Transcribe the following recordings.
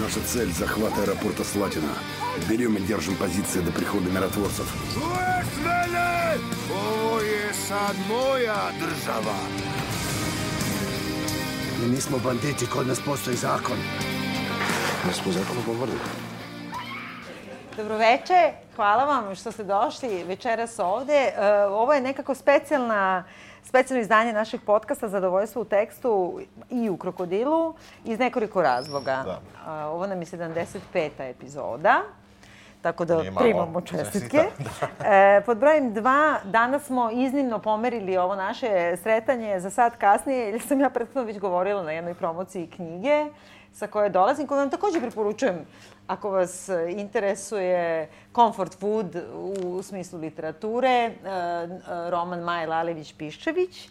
Наша цель – захват аэропорта Слатина. Берем и держим позиции до прихода миротворцев. Ovo je sad moja država. Mi nismo banditi, kod nas postoji zakon. Мы smo zakon povrli. Dobroveče, hvala vam što ste došli večeras ovde. Ovo je nekako specijalna, specijalno izdanje našeg podcasta Zadovoljstvo u tekstu i u Krokodilu iz nekoliko razloga. Da. A, Ovo nam je 75. epizoda. Tako da Nije primamo čestitke. E, pod brojem dva, danas smo iznimno pomerili ovo naše sretanje za sad kasnije, jer sam ja prethodno već govorila na jednoj promociji knjige sa koje dolazim, koju vam takođe preporučujem ako vas interesuje comfort food u smislu literature, e, e, roman Maje Lalević-Piščević.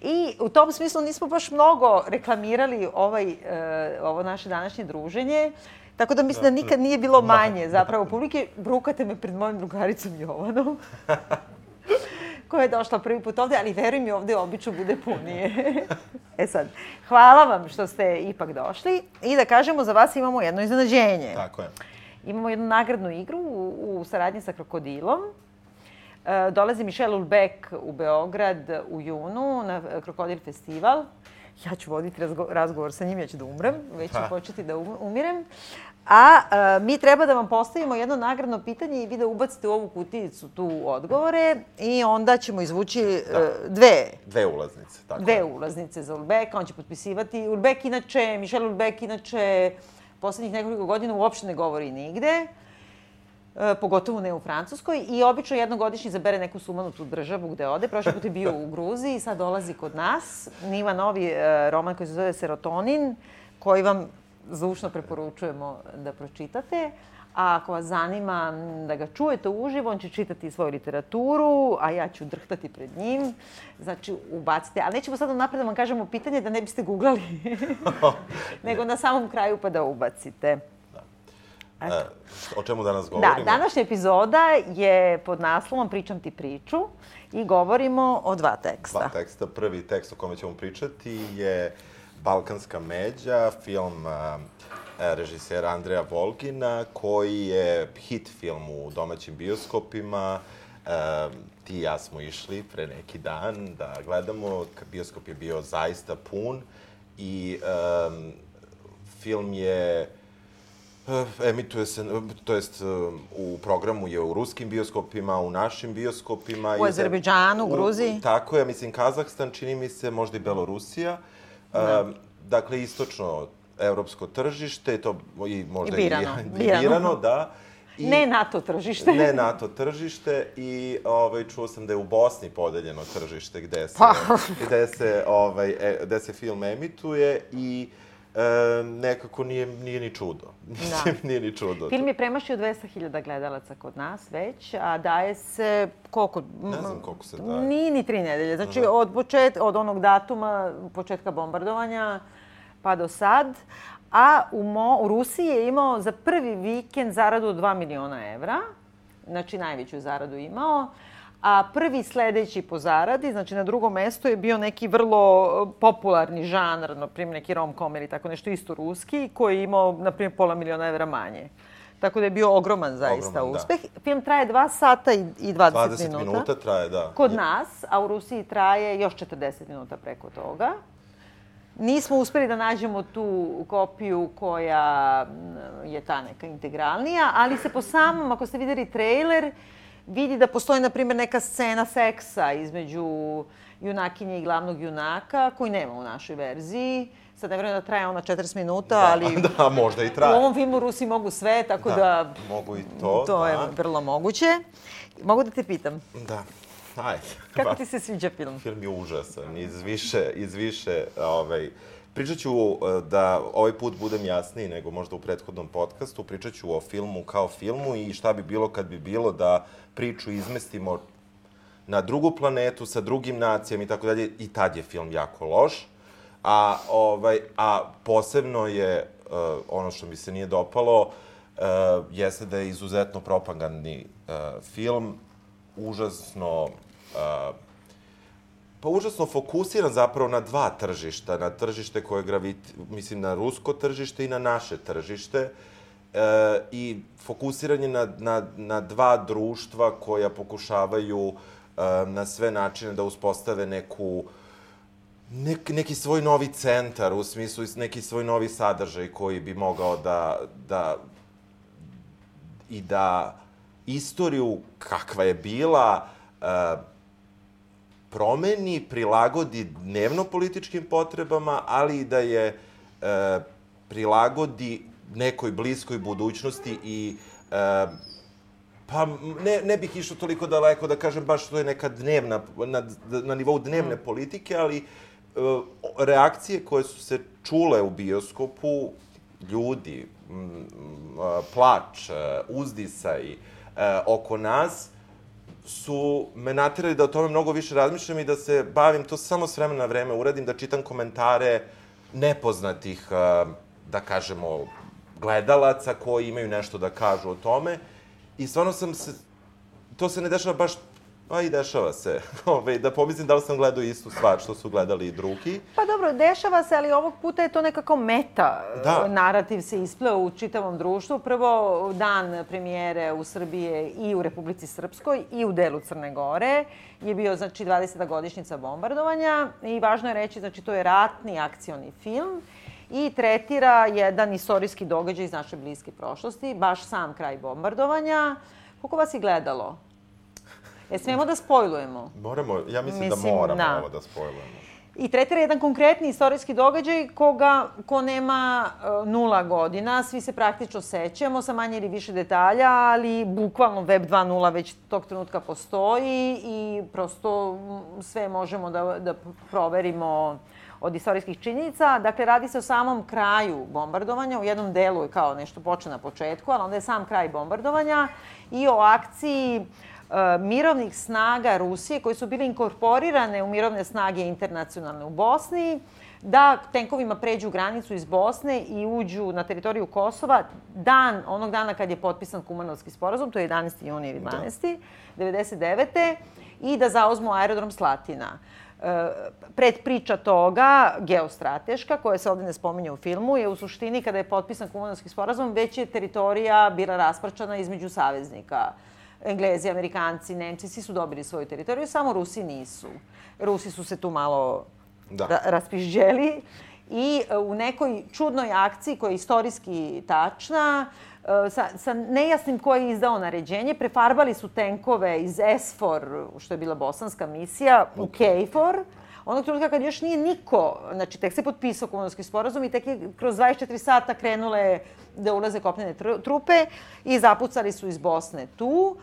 I u tom smislu nismo baš mnogo reklamirali ovaj, e, ovo naše današnje druženje. Tako da mislim da, nikad nije bilo manje zapravo publike. Brukate me pred mojim drugaricom Jovanom. koja je došla prvi put ovde, ali veruj mi, ovde obično bude punije. e sad, hvala vam što ste ipak došli i da kažemo za vas imamo jedno iznenađenje. Tako je. Imamo jednu nagradnu igru u, u saradnji sa Krokodilom. E, dolazi Michelle Ulbeck u Beograd u junu na Krokodil festival. Ja ću voditi razgo razgovor sa njim, ja ću da umrem, već ću početi da um umirem. A e, mi treba da vam postavimo jedno nagradno pitanje i vi da ubacite u ovu kutijicu tu odgovore i onda ćemo izvući e, dve Dve ulaznice. Tako dve je. ulaznice za Ulbeka, on će potpisivati. Ulbek inače, Michel Ulbek inače poslednjih nekoliko godina uopšte ne govori nigde, e, pogotovo ne u Francuskoj i obično jednogodišnji zabere neku sumanutu državu gde ode. Prošli put je bio u Gruziji, sad dolazi kod nas. Niva novi e, roman koji se zove Serotonin, koji vam zvučno preporučujemo da pročitate. A ako vas zanima da ga čujete uživo, on će čitati svoju literaturu, a ja ću drhtati pred njim. Znači, ubacite. Ali nećemo sad napred da vam kažemo pitanje da ne biste googlali, nego na samom kraju pa da ubacite. E, o čemu danas Da, govorimo? današnja epizoda je pod naslovom Pričam ti priču i govorimo o dva teksta. Dva teksta. Prvi tekst o kome ćemo pričati je Balkanska međa, film a, e, režisera Andreja Volgina, koji je hit film u domaćim bioskopima. E, ti i ja smo išli pre neki dan da gledamo. Bioskop je bio zaista pun i film je E, Emituje se, to jest u programu je u ruskim bioskopima, u našim bioskopima. U za- Azerbejdžanu, u- Gruziji. Tako je, mislim Kazahstan, čini mi se možda i Belorusija. Da. dakle, istočno evropsko tržište, to i možda I birano, i, birano. birano, da. I, Ne NATO tržište. ne NATO tržište i ovaj, čuo sam da je u Bosni podeljeno tržište gde se, Pa. gde se, ovaj, e, gde se film emituje i e, nekako nije, nije ni čudo. Da. nije ni čudo. Film je premašio 200.000 gledalaca kod nas već, a daje se koliko? Ne znam koliko se daje. Nije ni tri nedelje. Znači, od, počet, od onog datuma, početka bombardovanja, pa do sad. A u, Mo, u Rusiji je imao za prvi vikend zaradu od 2 miliona evra. Znači, najveću zaradu imao. A prvi sledeći po zaradi, znači na drugom mestu je bio neki vrlo e, popularni žanr, na primjer neki rom-com ili tako nešto isto ruski, koji je imao, na primjer, pola miliona evra manje. Tako da je bio ogroman zaista Ogroman, da. uspeh. Film traje 2 sata i, i 20, 20 minuta. minuta traje, da. Kod Je- nas, a u Rusiji traje još 40 minuta preko toga. Nismo uspeli da nađemo tu kopiju koja je ta neka integralnija, ali se po samom, ako ste videli trailer, vidi da postoji, na primjer, neka scena seksa između junakinje i glavnog junaka, koji nema u našoj verziji. Sad ne vjerujem da traje ona 40 minuta, ali Da, možda i u traje. ovom filmu Rusi mogu sve, tako da, Da, mogu i to, to je da. vrlo moguće. Mogu da te pitam, Da, ajde. kako Pa, ti se sviđa film? Film je užasan, iz više, iz više, ovaj, Pričat ću uh, da ovaj put budem jasniji nego možda u prethodnom podcastu, pričat ću o filmu kao filmu i šta bi bilo kad bi bilo da priču izmestimo na drugu planetu sa drugim nacijama i tako dalje i tad je film jako loš. A, ovaj, a posebno je, uh, ono što mi se nije dopalo, uh, jeste da je izuzetno propagandni uh, film, užasno uh, pa užasno fokusiran zapravo na dva tržišta, na tržište koje graviti, mislim na rusko tržište i na naše tržište. E, I fokusiran je na, na, na dva društva koja pokušavaju e, na sve načine da uspostave neku nek, neki svoj novi centar, u smislu neki svoj novi sadržaj koji bi mogao da, da i da istoriju kakva je bila e, promeni, prilagodi dnevno političkim potrebama, ali i da je e, prilagodi nekoj bliskoj budućnosti i e, pa ne, ne bih išao toliko daleko da kažem baš to je neka dnevna, na, na nivou dnevne mm. politike, ali e, reakcije koje su se čule u bioskopu, ljudi, m, plač, uzdisaj, oko nas, su me natirali da o tome mnogo više razmišljam i da se bavim to samo s vremena na vreme uradim, da čitam komentare nepoznatih, da kažemo, gledalaca koji imaju nešto da kažu o tome. I stvarno sam se, to se ne dešava baš Pa i dešava se. Ove, da pomislim da li sam gledao istu stvar što su gledali i drugi. Pa dobro, dešava se, ali ovog puta je to nekako meta. Da. Narativ se ispleo u čitavom društvu. Prvo, dan premijere u Srbije i u Republici Srpskoj i u delu Crne Gore je bio, znači, 20. godišnjica bombardovanja. I važno je reći, znači, to je ratni akcioni film i tretira jedan istorijski događaj iz naše bliske prošlosti, baš sam kraj bombardovanja. Koliko vas je gledalo? E, smemo da spojlujemo? Moramo, ja mislim, da mislim da moramo da. ovo da spojlujemo. I tretira jedan konkretni istorijski događaj koga, ko nema uh, nula godina, svi se praktično sećamo sa manje ili više detalja, ali bukvalno Web 2.0 već tog trenutka postoji i prosto sve možemo da, da proverimo od istorijskih činjenica. Dakle, radi se o samom kraju bombardovanja. U jednom delu je kao nešto poče na početku, ali onda je sam kraj bombardovanja i o akciji uh, E, mirovnih snaga Rusije koji su bile inkorporirane u mirovne snage internacionalne u Bosni, da tenkovima pređu granicu iz Bosne i uđu na teritoriju Kosova dan, onog dana kad je potpisan Kumanovski sporazum, to je 11. juni ili 12. Da. 99. i da zauzmu aerodrom Slatina. E, pred priča toga, geostrateška, koja se ovde ne spominje u filmu, je u suštini kada je potpisan Kumanovski sporazum, već je teritorija bila raspračana između saveznika. Englezi, Amerikanci, Nemci, svi su dobili svoju teritoriju, samo Rusi nisu. Rusi su se tu malo da. ra raspižđeli i e, u nekoj čudnoj akciji koja je istorijski tačna, e, sa, sa nejasnim ko je izdao naređenje, prefarbali su tenkove iz S4, što je bila bosanska misija, u KFOR, onog trenutka kad još nije niko, znači tek se potpisao komunovski sporazum i tek je kroz 24 sata krenule da ulaze kopnene trupe i zapucali su iz Bosne tu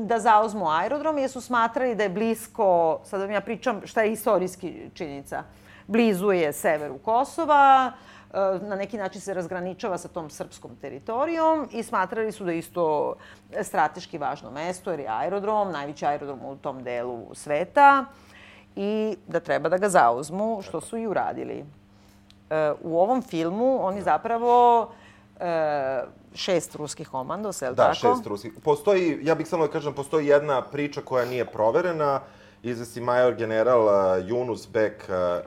da zauzmu aerodrom jer su smatrali da je blisko, sad vam ja pričam šta je istorijski činjenica, blizu je severu Kosova, e, na neki način se razgraničava sa tom srpskom teritorijom i smatrali su da je isto strateški važno mesto jer je aerodrom, najveći aerodrom u tom delu sveta i da treba da ga zauzmu, što su i uradili. E, u ovom filmu oni zapravo e, šest ruskih komandosa, je li da, tako? Da, šest ruskih. Postoji, ja bih samo da kažem, postoji jedna priča koja nije proverena. Izvesi major general uh, Yunus Bek uh,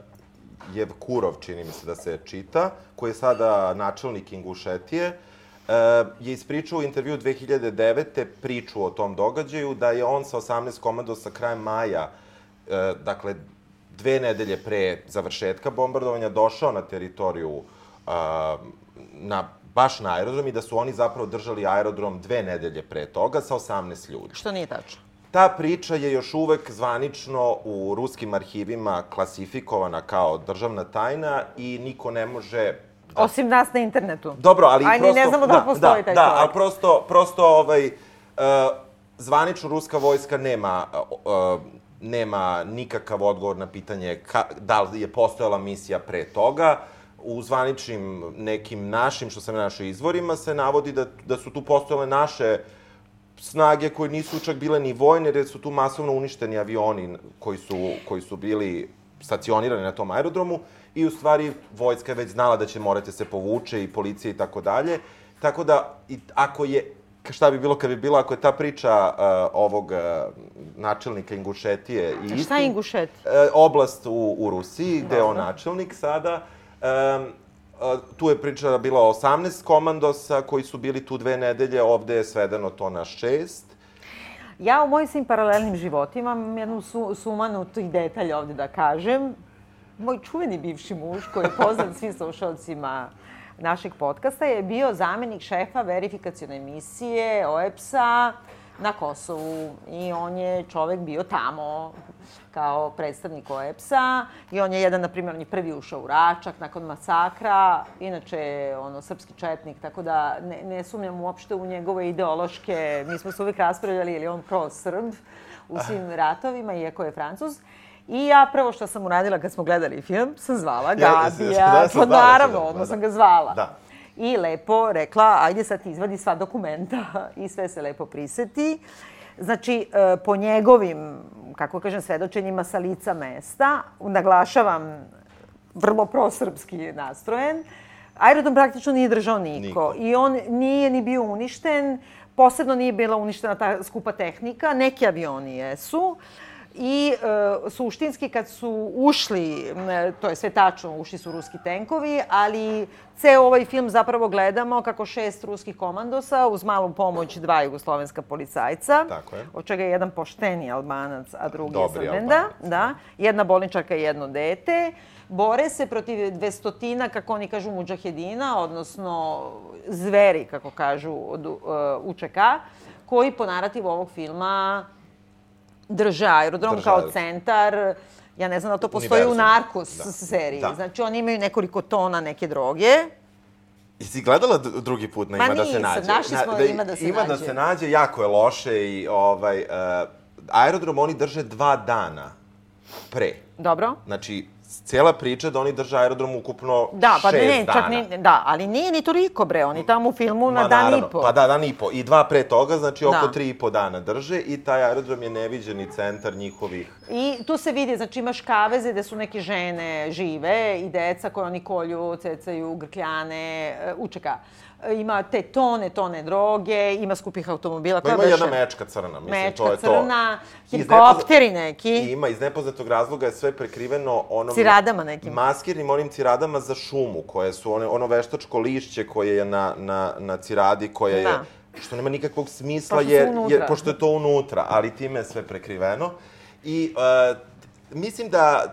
Jevkurov, čini mi se da se čita, koji je sada načelnik Ingušetije, uh, je ispričao u intervju 2009. priču o tom događaju, da je on sa 18 komandosa krajem maja, dakle, dve nedelje pre završetka bombardovanja, došao na teritoriju uh, na baš na aerodrom i da su oni zapravo držali aerodrom dve nedelje pre toga sa 18 ljudi. Što nije tačno. Ta priča je još uvek zvanično u ruskim arhivima klasifikovana kao državna tajna i niko ne može Da. Osim nas na internetu. Dobro, ali Ajde, prosto... ne znamo da, da postoji da, taj da, čovjek. Da, ali prosto, prosto ovaj, uh, zvanično ruska vojska nema, uh, nema nikakav odgovor na pitanje ka, da li je postojala misija pre toga. U zvaničnim nekim našim, što sam našo izvorima, se navodi da, da su tu postojale naše snage koje nisu čak bile ni vojne, jer su tu masovno uništeni avioni koji su, koji su bili stacionirani na tom aerodromu i u stvari vojska je već znala da će morati se povuče i policija i tako dalje. Tako da, i, ako je šta bi bilo kad bi bilo ako je ta priča uh, ovog uh, načelnika Ingušetije i A šta je Ingušet? Uh, oblast u, u Rusiji, gde je on načelnik sada. Um, tu je priča bila o 18 komandosa koji su bili tu dve nedelje, ovde je svedeno to na šest. Ja u mojim svim paralelnim životima imam jednu su, sumanu tih detalja ovde da kažem. Moj čuveni bivši muž, koji je poznat svim slušalcima našeg podcasta, je bio zamenik šefa verifikacione emisije OEPS-a na Kosovu. I on je čovek bio tamo kao predstavnik OEPS-a i on je jedan, na primjer, on je prvi ušao u Račak nakon masakra, inače ono, srpski četnik, tako da ne, ne sumnjam uopšte u njegove ideološke, mi smo se uvek raspravljali ili on pro-srb u svim ratovima, iako je francuz. I ja prvo što sam uradila kad smo gledali film, sam zvala Gabija. da, sam pa naravno, da, odmah da. sam ga zvala. Da. I lepo rekla, ajde sad ti izvadi sva dokumenta i sve se lepo priseti. Znači, e, po njegovim, kako kažem, svedočenjima sa lica mesta, naglašavam vrlo prosrpski nastrojen, aerodrom praktično nije držao niko. Niko. I on nije ni bio uništen, posebno nije bila uništena ta skupa tehnika, neki avioni jesu. I e, suštinski kad su ušli, e, to je sve tačno, ušli su ruski tenkovi, ali ceo ovaj film zapravo gledamo kako šest ruskih komandosa uz malu pomoć dva jugoslovenska policajca, Tako je. od čega je jedan pošteni albanac, a drugi Dobri je Srbenda, Albanac, da, jedna bolničarka i jedno dete, bore se protiv dvestotina, kako oni kažu, muđahedina, odnosno zveri, kako kažu, od uh, UČK, koji po narativu ovog filma drže aerodrom Drže kao aerodrom. centar. Ja ne znam da to postoji u Univerzum. Narcos Da. seriji. Da. Znači, oni imaju nekoliko tona neke droge. Jesi gledala drugi put na Ma Ima da se nisam, nađe? našli smo da, Ima da se Ima da nađe. se nađe, jako je loše i ovaj, uh, aerodrom oni drže dva dana pre. Dobro? Znači, cijela priča da oni drže aerodrom ukupno Da, pa šest ne, dana. čak ni, da, ali nije ni toliko, bre, oni tamo u filmu na Ma, dan naravno. i po. Pa da, dan i po. I dva pre toga, znači oko Da. tri i po dana drže i taj aerodrom je neviđeni centar njihovih I tu se vidi, znači imaš kaveze gde su neke žene žive i deca koje oni kolju, cecaju, grkljane, e, učeka. E, Ima te tone, tone droge, ima skupih automobila. Pa Koja ima beše? jedna mečka crna, mislim, Mečka to je to. crna, Iz helikopteri neki. I ima, iz nepoznatog razloga je sve prekriveno onom... Ciradama nekim. Maskirnim onim ciradama za šumu, koje su one, ono veštačko lišće koje je na, na, na ciradi, koje Da. je... Što nema nikakvog smisla, Pošto jer, jer, pošto je to unutra, ali time je sve prekriveno. I uh, mislim da,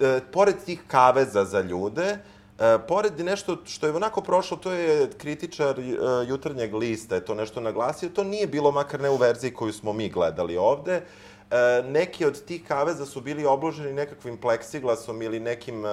uh, pored tih kaveza za ljude, Uh, pored nešto što je onako prošlo, to je kritičar uh, jutarnjeg lista, je to nešto naglasio, to nije bilo makar ne u verziji koju smo mi gledali ovde. Uh, neki od tih kaveza su bili obloženi nekakvim pleksiglasom ili nekim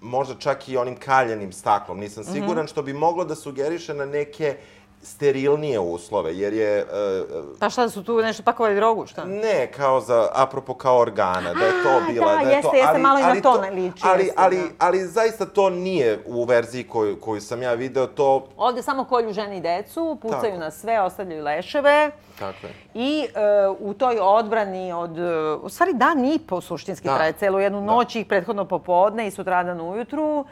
možda čak i onim kaljenim staklom, nisam siguran, što bi moglo da sugeriše na neke sterilnije uslove, jer je... Uh, Pa šta su tu nešto pakovali drogu, šta? ne, kao za, apropo kao organa, da je to A, bila, da, da, je jeste, to, jeste, malo i na to ne liči, Ali, jeste, ali, da. ali zaista to nije u verziji koju, koju sam ja video, to... Ovde samo kolju žene i decu, pucaju Tako. na sve, ostavljaju leševe. Tako je. I e, u toj odbrani od, e, u stvari dan i po suštinski Da. traje celu jednu noć i prethodno popodne i sutradan ujutru,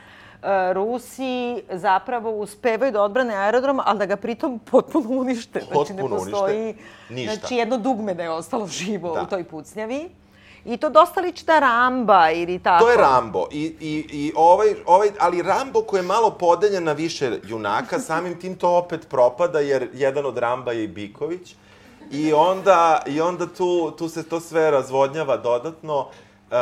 Rusi zapravo uspevaju da odbrane aerodrom, ali da ga pritom potpuno unište. znači ne Potpuno unište. postoji, Ništa. znači jedno dugme da je ostalo živo Da. u toj pucnjavi. I to dosta liči da Ramba ili tako. To je Rambo. I, i, i ovaj, ovaj, ali Rambo koji je malo podeljen na više junaka, samim tim to opet propada, jer jedan od Ramba je i Biković. I onda, i onda tu, tu se to sve razvodnjava dodatno. Uh,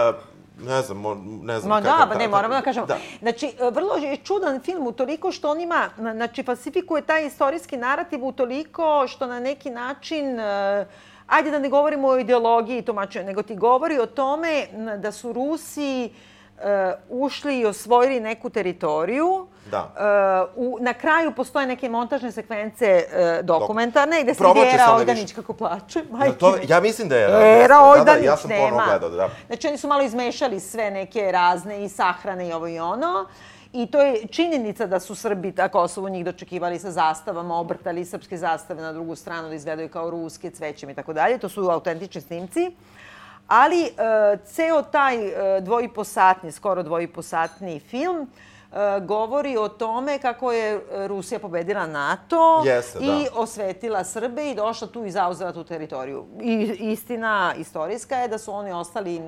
ne znam, mo- ne znam Ma kakav- da, pa ne, moramo da kažemo. Da. Znači, e, vrlo je čudan film u toliko što on ima, na- znači, falsifikuje taj istorijski narativ u toliko što na neki način, e, ajde da ne govorimo o ideologiji i tumačenju, nego ti govori o tome da su Rusi e, ušli i osvojili neku teritoriju. Da. E, u, na kraju postoje neke montažne sekvence e, dokumentarne gde se Provlači vidi se Era onda Ojdanić kako plače. Majke To, ja mislim da je... Era jeste. Ojdanić da, da, ja sam nema. ponovo gledao, da. Znači oni su malo izmešali sve neke razne i sahrane i ovo i ono. I to je činjenica da su Srbi na Kosovu njih dočekivali sa zastavama, obrtali srpske zastave na drugu stranu da izgledaju kao ruske, cvećem i tako dalje. To su autentični snimci. Ali e, ceo taj e, dvojiposatni, skoro dvojiposatni film e, govori o tome kako je Rusija pobedila NATO Jeste, da. i osvetila Srbe i došla tu i zauzela tu teritoriju. I istina istorijska je da su oni ostali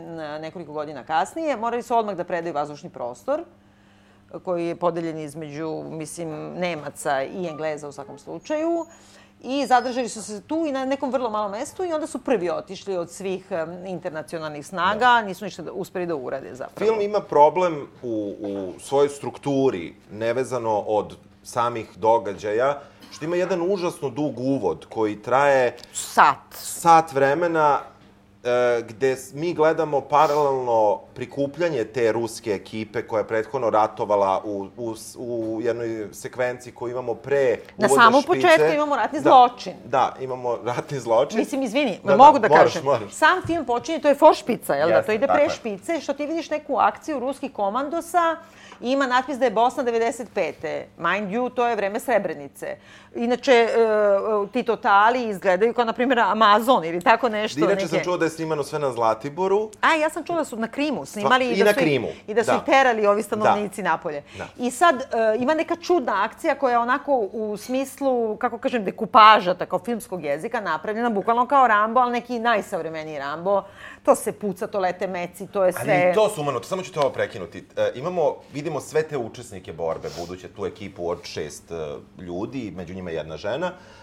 nekoliko godina kasnije, morali su odmah da predaju vazdušni prostor koji je podeljen između, mislim, Nemaca i Engleza u svakom slučaju. I zadržali su se tu i na nekom vrlo malom mestu i onda su prvi otišli od svih internacionalnih snaga, nisu ništa da, uspeli da urade zapravo. Film ima problem u, u svojoj strukturi, nevezano od samih događaja, što ima jedan užasno dug uvod koji traje Sat. sat vremena gde s- mi gledamo paralelno prikupljanje te ruske ekipe koja je prethodno ratovala u, u, u jednoj sekvenciji koju imamo pre Na samom špice. početku imamo ratni da, zločin. Da, imamo ratni zločin. Mislim, izvini, Da, da, mogu da, moraš, kažem. moraš. Sam film počinje, to je foršpica, jel da? Jeste, To ide pre špice, što ti vidiš neku akciju ruskih komandosa i ima natpis da je Bosna 95. Mind you, to je vreme Srebrenice. Inače, e, e, ti totali izgledaju kao, na primjer, Amazon ili tako nešto. Inače sam čuo da je snimano sve na Zlatiboru. A, ja sam čula da su na Krimu snimali i da na su Krimu, I da su da. ih terali ovi stanovnici napolje. Da. I sad e, ima neka čudna akcija koja je onako u smislu, kako kažem, dekupaža, tako filmskog jezika, napravljena bukvalno kao Rambo, ali neki najsavremeniji Rambo. To se puca, to lete meci, to je sve... Ali to sumanuto, samo ću te ovo prekinuti. E, imamo, vidimo sve te učesnike borbe, buduće tu ekipu od šest e, ljudi, među njima jedna žena, e,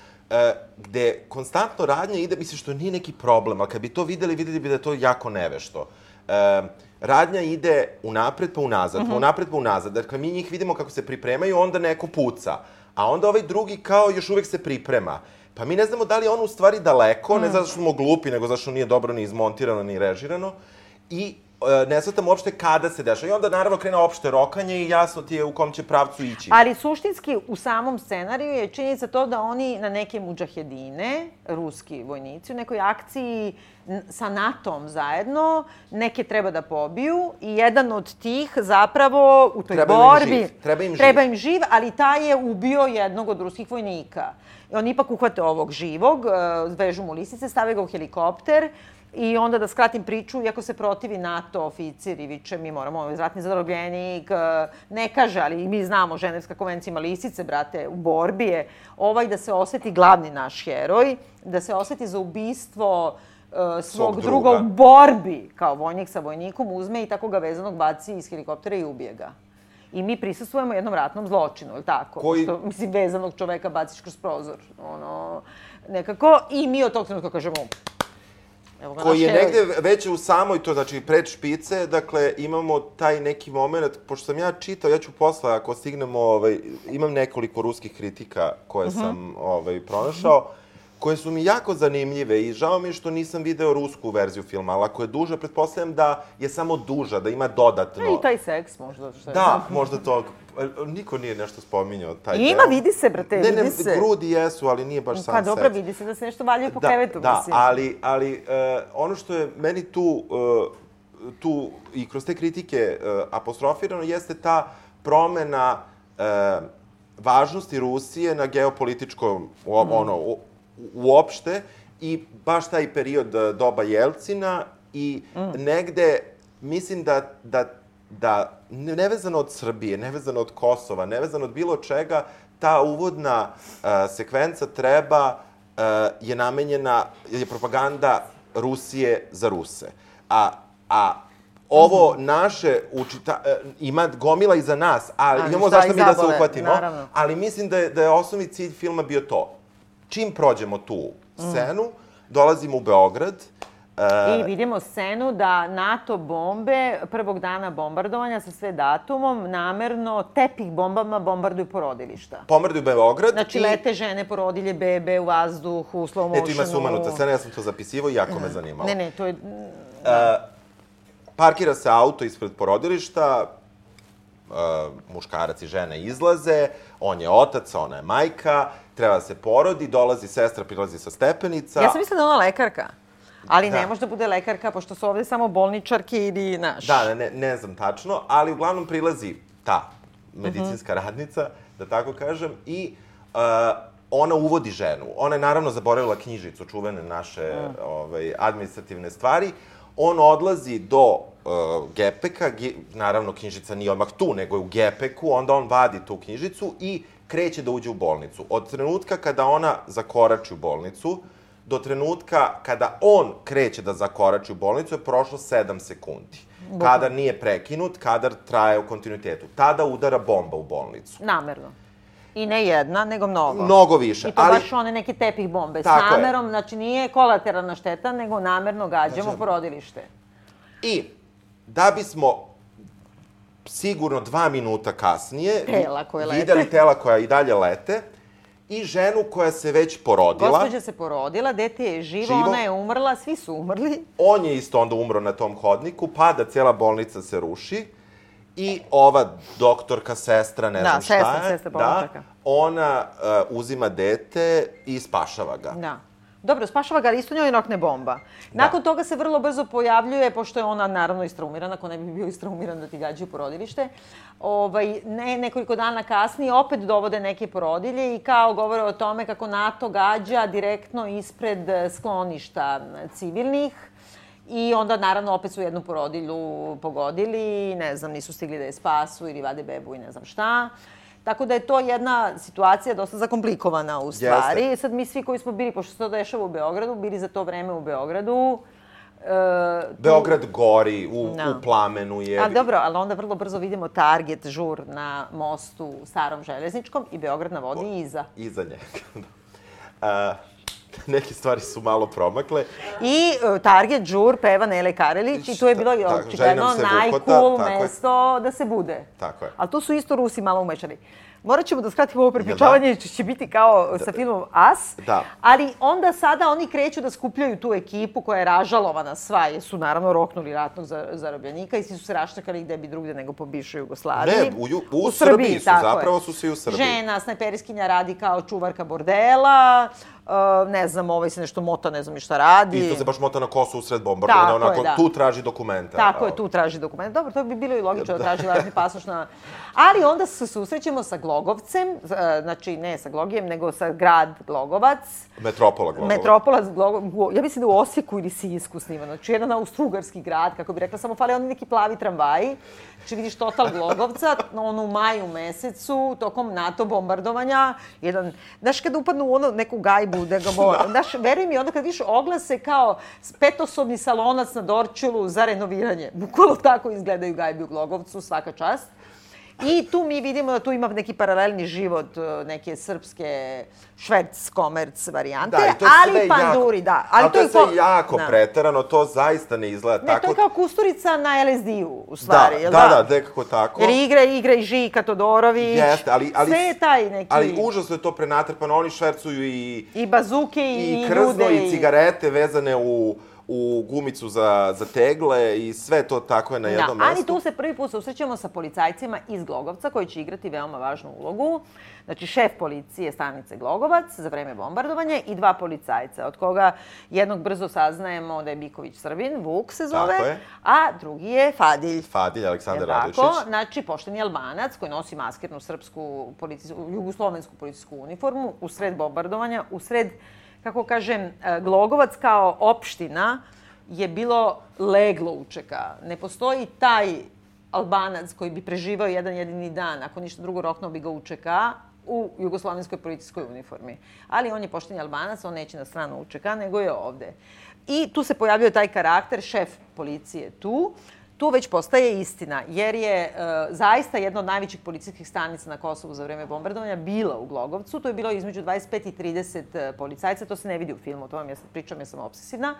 gde konstantno radnja ide, mislim što nije neki problem, ali kad bi to videli, videli bi da je to jako nevešto. E, radnja ide unapred pa unazad, pa unapred pa unazad. Dakle, mi njih vidimo kako se pripremaju, onda neko puca. A onda ovaj drugi kao još uvek se priprema. Pa mi ne znamo da li je on u stvari daleko, ne zato što smo glupi, nego zato što nije dobro ni izmontirano, ni režirano. I e, ne shvatam uopšte kada se dešava. I onda naravno krene opšte rokanje i jasno ti je u kom će pravcu ići. Ali suštinski u samom scenariju je činjenica to da oni na neke muđahedine, ruski vojnici, u nekoj akciji sa NATO-om zajedno, neke treba da pobiju i jedan od tih zapravo u toj Treba im borbi... živ, treba im živ. Treba im živ, ali taj je ubio jednog od ruskih vojnika. I oni ipak uhvate ovog živog, e, vežu mu lisice, stave ga u helikopter I onda da skratim priču, iako se protivi NATO oficir i viče mi moramo ovaj ratni zarobljenik, e, ne kaže, ali mi znamo, Ženevska konvencija ima lisice, brate, u borbi je, ovaj da se oseti glavni naš heroj, da se oseti za ubistvo e, svog, Svog druga. druga. u borbi, kao vojnik sa vojnikom, uzme i tako ga vezanog baci iz helikoptera i ubije ga. I mi prisustvujemo jednom ratnom zločinu, je li tako? Koji- Što, mislim, vezanog čoveka baciš kroz prozor. Ono, nekako. I mi od tog trenutka kažemo, koji je negde već u samoj, to znači pred špice, dakle imamo taj neki moment, pošto sam ja čitao, ja ću posle, ako stignemo, ovaj, imam nekoliko ruskih kritika koje Mhm. sam ovaj, pronašao, koje su mi jako zanimljive i žao mi je što nisam video rusku verziju filma, ali ako je duža, pretpostavljam da je samo duža, da ima dodatno. E, I taj seks možda. Što je. Da, možda to, niko nije nešto spominjao taj Ima, deo. vidi se, brate, ne, ne, vidi se. grudi jesu, ali nije baš sam Pa dobro, seks. vidi se da se nešto valjaju po da, krevetu, da, mislim. ali, ali uh, ono što je meni tu, uh, tu i kroz te kritike uh, apostrofirano jeste ta promena uh, važnosti Rusije na geopolitičkom, Mm. ono, uopšte i baš taj period uh, doba Jelcina i Mm. negde mislim da, da, da ne- nevezano od Srbije, nevezano od Kosova, nevezano od bilo čega, ta uvodna uh, sekvenca treba uh, je namenjena, je propaganda Rusije za Ruse. A, a ovo naše učita, e, ima gomila i za nas, ali Ali imamo zašto mi da se uhvatimo. naravno. Ali mislim da je, da je osnovni cilj filma bio to. Čim prođemo tu scenu, dolazimo u Beograd, I vidimo scenu da NATO bombe prvog dana bombardovanja sa sve datumom namerno tepih bombama bombarduju porodilišta. pomrduju Beograd Znači, i... lete žene, porodilje, bebe u vazduhu, u slow motionu. Eto ima sumanuta scena, ja sam to zapisivao i jako me zanimalo. Ne, ne, to je... E, parkira se auto ispred porodilišta, e, muškarac i žena izlaze, on je otac, ona je majka, treba da se porodi, dolazi sestra, prilazi sa stepenica. Ja sam mislila da ona lekarka. Ali ne Da. može da bude lekarka, pošto su ovde samo bolničarke ili naš. Da, ne, ne znam tačno, ali uglavnom prilazi ta medicinska Mhm. radnica, da tako kažem, i uh, ona uvodi ženu. Ona je naravno zaboravila knjižicu, čuvene naše Mm. ovaj, administrativne stvari. On odlazi do uh, gepeka, ge, naravno knjižica nije odmah tu, nego je u gepeku, onda on vadi tu knjižicu i kreće da uđe u bolnicu. Od trenutka kada ona zakorači u bolnicu, do trenutka kada on kreće da zakorači u bolnicu je prošlo 7 sekundi. Kadar nije prekinut, kadar traje u kontinuitetu. Tada udara bomba u bolnicu. Namerno. I ne jedna, nego mnogo. Mnogo više. I to ali, baš one neke tepih bombe. S Tako je. namerom, znači nije kolateralna šteta, nego namerno gađamo Gađamo. porodilište. I da bismo sigurno dva minuta kasnije Tela koje lete. videli tela koja i dalje lete i ženu koja se već porodila. Gospođa se porodila, dete je živo, Živo. ona je umrla, svi su umrli. On je isto onda umro na tom hodniku, pada cela bolnica se ruši i ova doktorka, sestra, ne Da, znam šta sestra, je, sestra da, ona uh, uzima dete i spašava ga. Da. Dobro, spašava ga, isto njoj rokne bomba. Nakon toga se vrlo brzo pojavljuje, pošto je ona naravno istraumirana, ako ne bi bio istraumiran da ti gađaju porodilište, ovaj, ne, nekoliko dana kasnije opet dovode neke porodilje i kao govore o tome kako NATO gađa direktno ispred skloništa civilnih I onda, naravno, opet su jednu porodilju pogodili, ne znam, nisu stigli da je spasu ili vade bebu i ne znam šta. Tako da je to jedna situacija dosta zakomplikovana u stvari. Jeste. Sad mi svi koji smo bili, pošto se to dešava u Beogradu, bili za to vreme u Beogradu. E, tu- Beograd gori, u, Da. u plamenu je. A dobro, ali onda vrlo brzo vidimo target žur na mostu starom železničkom i Beograd na vodi iza. Iza njega. A, neke stvari su malo promakle. I e, target žur peva Nele Karelić i tu je bilo Tako, očigledno najcool je. mesto da se bude. Tako je. Ali tu su isto Rusi malo umešani. Morat ćemo da skratimo ovo prepričavanje, jer će biti kao sa filmom As. Da. Ali onda sada oni kreću da skupljaju tu ekipu koja je ražalovana sva, jer su naravno roknuli ratnog za- zarobljenika i svi su se raštakali gde bi drugde nego po bivšoj Jugoslaviji. Ne, u Ju- u Srbiji su, tako je. zapravo su svi u Srbiji. Žena, snajperiskinja radi kao čuvarka bordela, uh, ne znam, ovaj se nešto mota, ne znam ni šta radi. Isto se baš mota na kosu usred bombardovanja, Tako je, onako, da. tu traži dokumenta. Tako je, tu traži dokument. Dobro, to bi bilo i logično da traži lažni pasoš na... Ali onda se susrećemo sa Glogovcem, z- znači ne sa Glogijem, nego sa grad Glogovac. Metropola Globova. Metropola, Glogo, ja mislim da u Osijeku ili Sisku snimano. Znači jedan austrougarski grad, kako bi rekla, samo fale oni neki plavi tramvaji. Znači vidiš total Glogovca, on u maju mesecu, tokom NATO bombardovanja, jedan, znaš kada upadnu u ono neku gajbu, da ga bo, znaš, veruj mi, onda kad vidiš oglase kao petosobni salonac na Dorčulu za renoviranje, bukvalo tako izgledaju gajbi u Glogovcu, svaka čast. I tu mi vidimo da tu ima neki paralelni život e, neke srpske šverc, komerc varijante, Da, i ali panduri, jako, da. Ali, to je sve po- jako da. preterano, to zaista ne izgleda Ne, tako. to je kao kusturica na LSD-u, u stvari, da, jel da, da, nekako tako. Jer igra, igra i Žika Todorović. Jeste, ali, ali, Sve je taj neki... Ali užasno je to prenatrpano, oni švercuju i, I bazuke i, i krzno ljude. i cigarete vezane u, u gumicu za, za tegle i sve to tako je na jednom da, mestu. ali tu se prvi put susrećemo sa policajcima iz Glogovca koji će igrati veoma važnu ulogu. Znači, šef policije stanice Glogovac za vreme bombardovanja i dva policajca, od koga jednog brzo saznajemo da je Biković Srbin, Vuk se zove, a drugi je Fadilj. Fadilj, Aleksandar Jel Radojčić. tako? Znači, pošteni Albanac koji nosi maskirnu srpsku, policijsku, jugoslovensku policijsku uniformu u sred bombardovanja, u sred, kako kažem, e, Glogovac kao opština je bilo leglo učeka. Ne postoji taj Albanac koji bi preživao jedan jedini dan, ako ništa drugo roknuo bi ga učeka u jugoslovenskoj policijskoj uniformi. Ali on je pošteni Albanac, on neće na stranu učeka, nego je ovde. I tu se pojavio taj karakter, šef policije tu, tu već postaje istina, jer je e, zaista jedna od najvećih policijskih stanica na Kosovu za vreme bombardovanja bila u Glogovcu. To je bilo između 25 i 30 e, policajca, to se ne vidi u filmu, to vam ja pričam, ja sam obsesivna.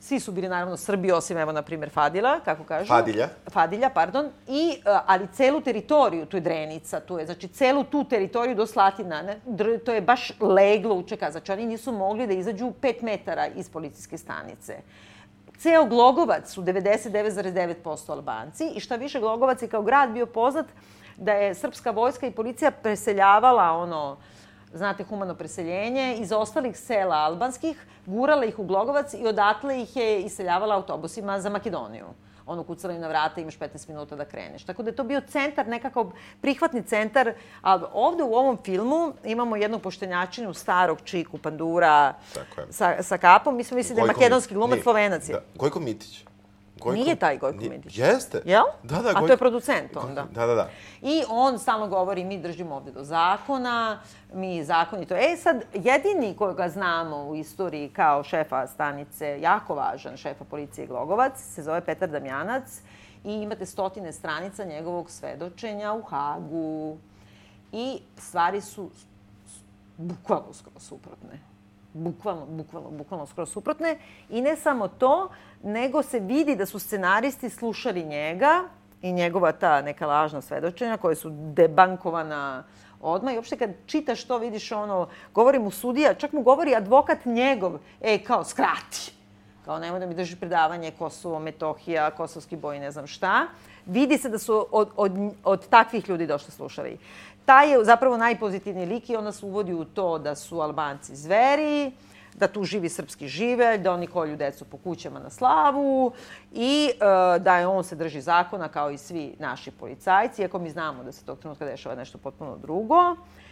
Svi su bili naravno Srbi, osim evo, na primjer, Fadila, kako kažu. Fadilja. Fadilja, pardon. I, e, ali celu teritoriju, tu je Drenica, tu je, znači, celu tu teritoriju do Slatina, ne, to je baš leglo učeka. Znači, oni nisu mogli da izađu pet metara iz policijske stanice. Ceo Glogovac su 99,9% Albanci i šta više Glogovac je kao grad bio poznat da je srpska vojska i policija preseljavala ono znate, humano preseljenje, iz ostalih sela albanskih, gurala ih u Glogovac i odatle ih je iseljavala autobusima za Makedoniju. Ono, kucala im na vrata, imaš 15 minuta da kreneš. Tako da je to bio centar, nekako prihvatni centar. A ovde u ovom filmu imamo jednu poštenjačinu starog čiku, pandura, sa, sa kapom. Mi smo mislili da je makedonski glumac, slovenac je. Da. Gojko Mitić. Gojko... Nije taj Gojko Nije- Midić. Jeste. Jel? Da, da, A to Gojko- je producent onda. Da, da, da. I on stalno govori, mi držimo ovde do zakona, mi zakonito. E sad, jedini koga znamo u istoriji kao šefa stanice, jako važan šefa policije Glogovac, se zove Petar Damjanac i imate stotine stranica njegovog svedočenja u Hagu. I stvari su bukvalno skoro suprotne. Bukvalno, bukvalno, bukvalno skoro suprotne. I ne samo to, nego se vidi da su scenaristi slušali njega i njegova ta neka lažna svedočenja koje su debankovana odmah. I uopšte kad čitaš to, vidiš ono, govori mu sudija, čak mu govori advokat njegov, e, kao, skrati. Kao, nemoj da mi drži predavanje Kosovo, Metohija, kosovski boj, ne znam šta. Vidi se da su od, od, od takvih ljudi došli slušali. Taj je zapravo najpozitivniji lik i onda se uvodi u to da su Albanci zveri, da tu živi srpski živelj, da oni kolju decu po kućama na slavu i e, da je on se drži zakona kao i svi naši policajci, iako mi znamo da se tog trenutka dešava nešto potpuno drugo. E,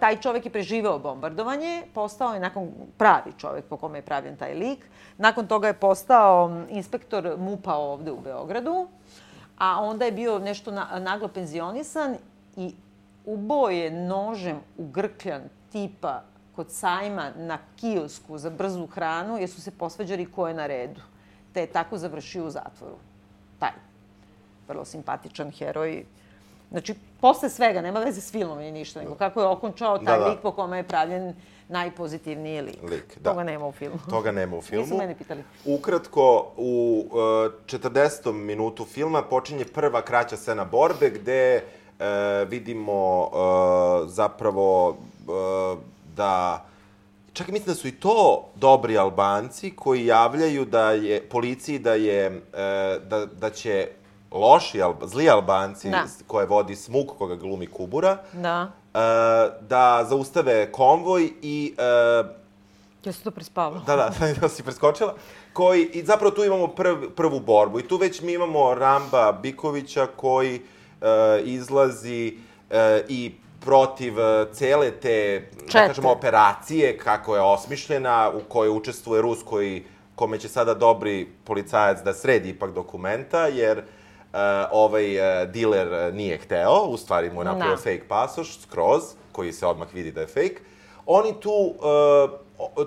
taj čovek je preživeo bombardovanje, postao je nakon pravi čovek po kome je pravljen taj lik. Nakon toga je postao inspektor MUPA ovde u Beogradu, a onda je bio nešto na, naglo penzionisan i ubo je nožem grkljan tipa kod sajma na kiosku za brzu hranu jer su se posvađali ko je na redu. Te je tako završio u zatvoru. Taj. Vrlo simpatičan heroj. Znači, posle svega, nema veze s filmom ni ništa, nego kako je okončao taj Da, da. lik po kome je pravljen najpozitivniji lik. Lik, da. Toga nema u filmu. Toga nema u filmu. Nisu mene pitali. Ukratko, u uh, 40. minutu filma počinje prva kraća scena borbe gde uh, vidimo uh, zapravo uh, da Čak i mislim da su i to dobri Albanci koji javljaju da je policiji da je da, da će loši Alba, zli Albanci Da. koje vodi Smuk koga glumi Kubura Da. e, da zaustave konvoj i e, Ja sam to prespavao. Da, da, da si preskočila. Koji, I zapravo tu imamo prv, prvu borbu. I tu već mi imamo Ramba Bikovića koji e, izlazi e, i protiv cele te, da kažemo, operacije kako je osmišljena, u kojoj učestvuje Rus koji, kome će sada dobri policajac da sredi ipak dokumenta, jer e, ovaj e, diler e, nije hteo, u stvari mu je napravio Da. fake pasoš, skroz, koji se odmah vidi da je fake. Oni tu, uh,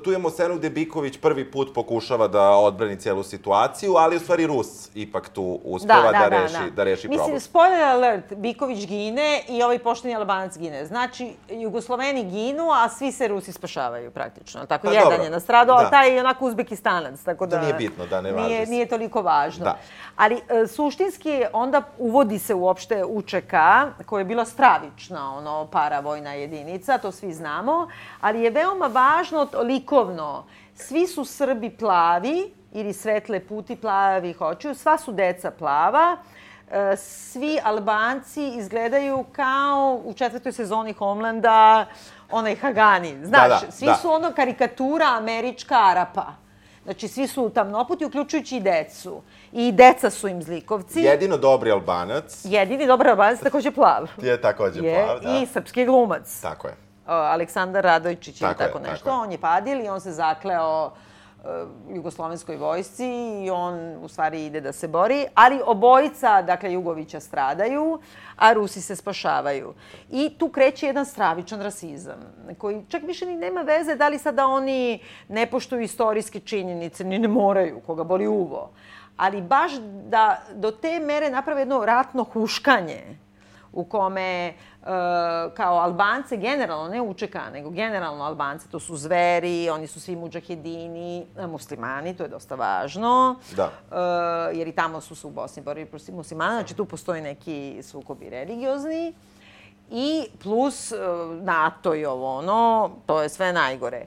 tu imamo scenu gde Biković prvi put pokušava da odbrani celu situaciju, ali u stvari Rus ipak tu uspeva da, reši, da. reši Mislim, problem. spoiler alert, Biković gine i ovaj pošteni Albanac gine. Znači, Jugosloveni ginu, a svi se Rusi spašavaju praktično. Tako, Pa jedan dobro, je nastradao, da. taj je onako Uzbekistanac. Tako da, To nije bitno, da, ne važi nije, se. nije toliko važno. Da. Ali e, suštinski onda uvodi se uopšte UČK, koja je bila stravična, ono, paravojna jedinica, to svi znamo, ali je veoma važno likovno. Svi su Srbi plavi, ili svetle puti plavih očiju, sva su deca plava, E, svi Albanci izgledaju kao u četvrtoj sezoni Homlanda, onaj Hagani. Znaš, Da, da, svi da. su ono karikatura američka Arapa. Znači, svi su tamnoputi, uključujući i decu. I deca su im zlikovci. Jedino dobri Albanac Jedini dobar Albanac takođe plav. je takođe je plav, da. i srpski glumac. Tako je. Aleksandar Radojčić ili Tako je, tako tako nešto. je. On je padil i on se zakleo e, jugoslovenskoj vojsci i on u stvari ide da se bori, ali obojica, dakle, Jugovića stradaju, a Rusi se spašavaju. I tu kreće jedan stravičan rasizam, koji čak više ni nema veze da li sada oni ne poštuju istorijske činjenice, ni ne moraju, koga boli uvo. Ali baš da do te mere naprave jedno ratno huškanje, u kome e, kao Albance generalno, ne UČK, nego generalno Albance, to su zveri, oni su svi muđahedini, e, muslimani, to je dosta važno. Da. E, jer i tamo su se u Bosni borili protiv muslimana, znači tu postoji neki sukobi religiozni. I plus NATO i ovo ono, to je sve najgore.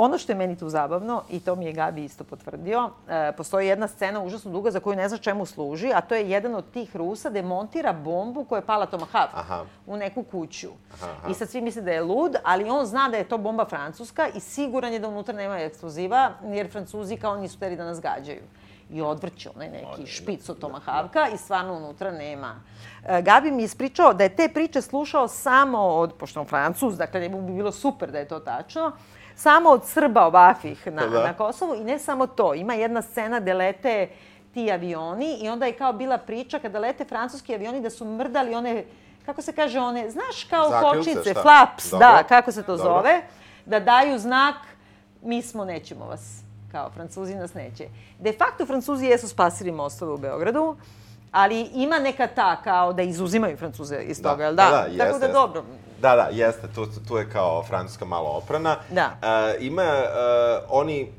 Ono što je meni tu zabavno, i to mi je Gabi isto potvrdio, e, postoji jedna scena užasno duga za koju ne zna čemu služi, a to je jedan od tih Rusa da montira bombu koja je pala Tomahawk Aha. u neku kuću. Aha, aha. I sad svi misle da je lud, ali on zna da je to bomba francuska i siguran je da unutra nema eksploziva, jer Francuzi kao nisu teri da nas gađaju. I odvrće onaj neki špic od Tomahawka i stvarno unutra nema. E, Gabi mi je ispričao da je te priče slušao samo od, pošto on Francuz, dakle njemu bi bilo super da je to tačno, samo od Srba ovakvih na, Da. na Kosovu i ne samo to. Ima jedna scena gde lete ti avioni i onda je kao bila priča kada lete francuski avioni da su mrdali one, kako se kaže one, znaš kao Zakrilce, kočice, šta? flaps, Dobro. da, kako se to Dobro. zove, da daju znak mi smo, nećemo vas, kao Francuzi nas neće. De facto Francuzi jesu spasili mostove u Beogradu, ali ima neka ta kao da izuzimaju Francuze iz toga, jel da? da, Tako jeste, da jeste. dobro. Da, da, jeste, tu, tu je kao francuska malo oprana. Da. E, ima, e, oni,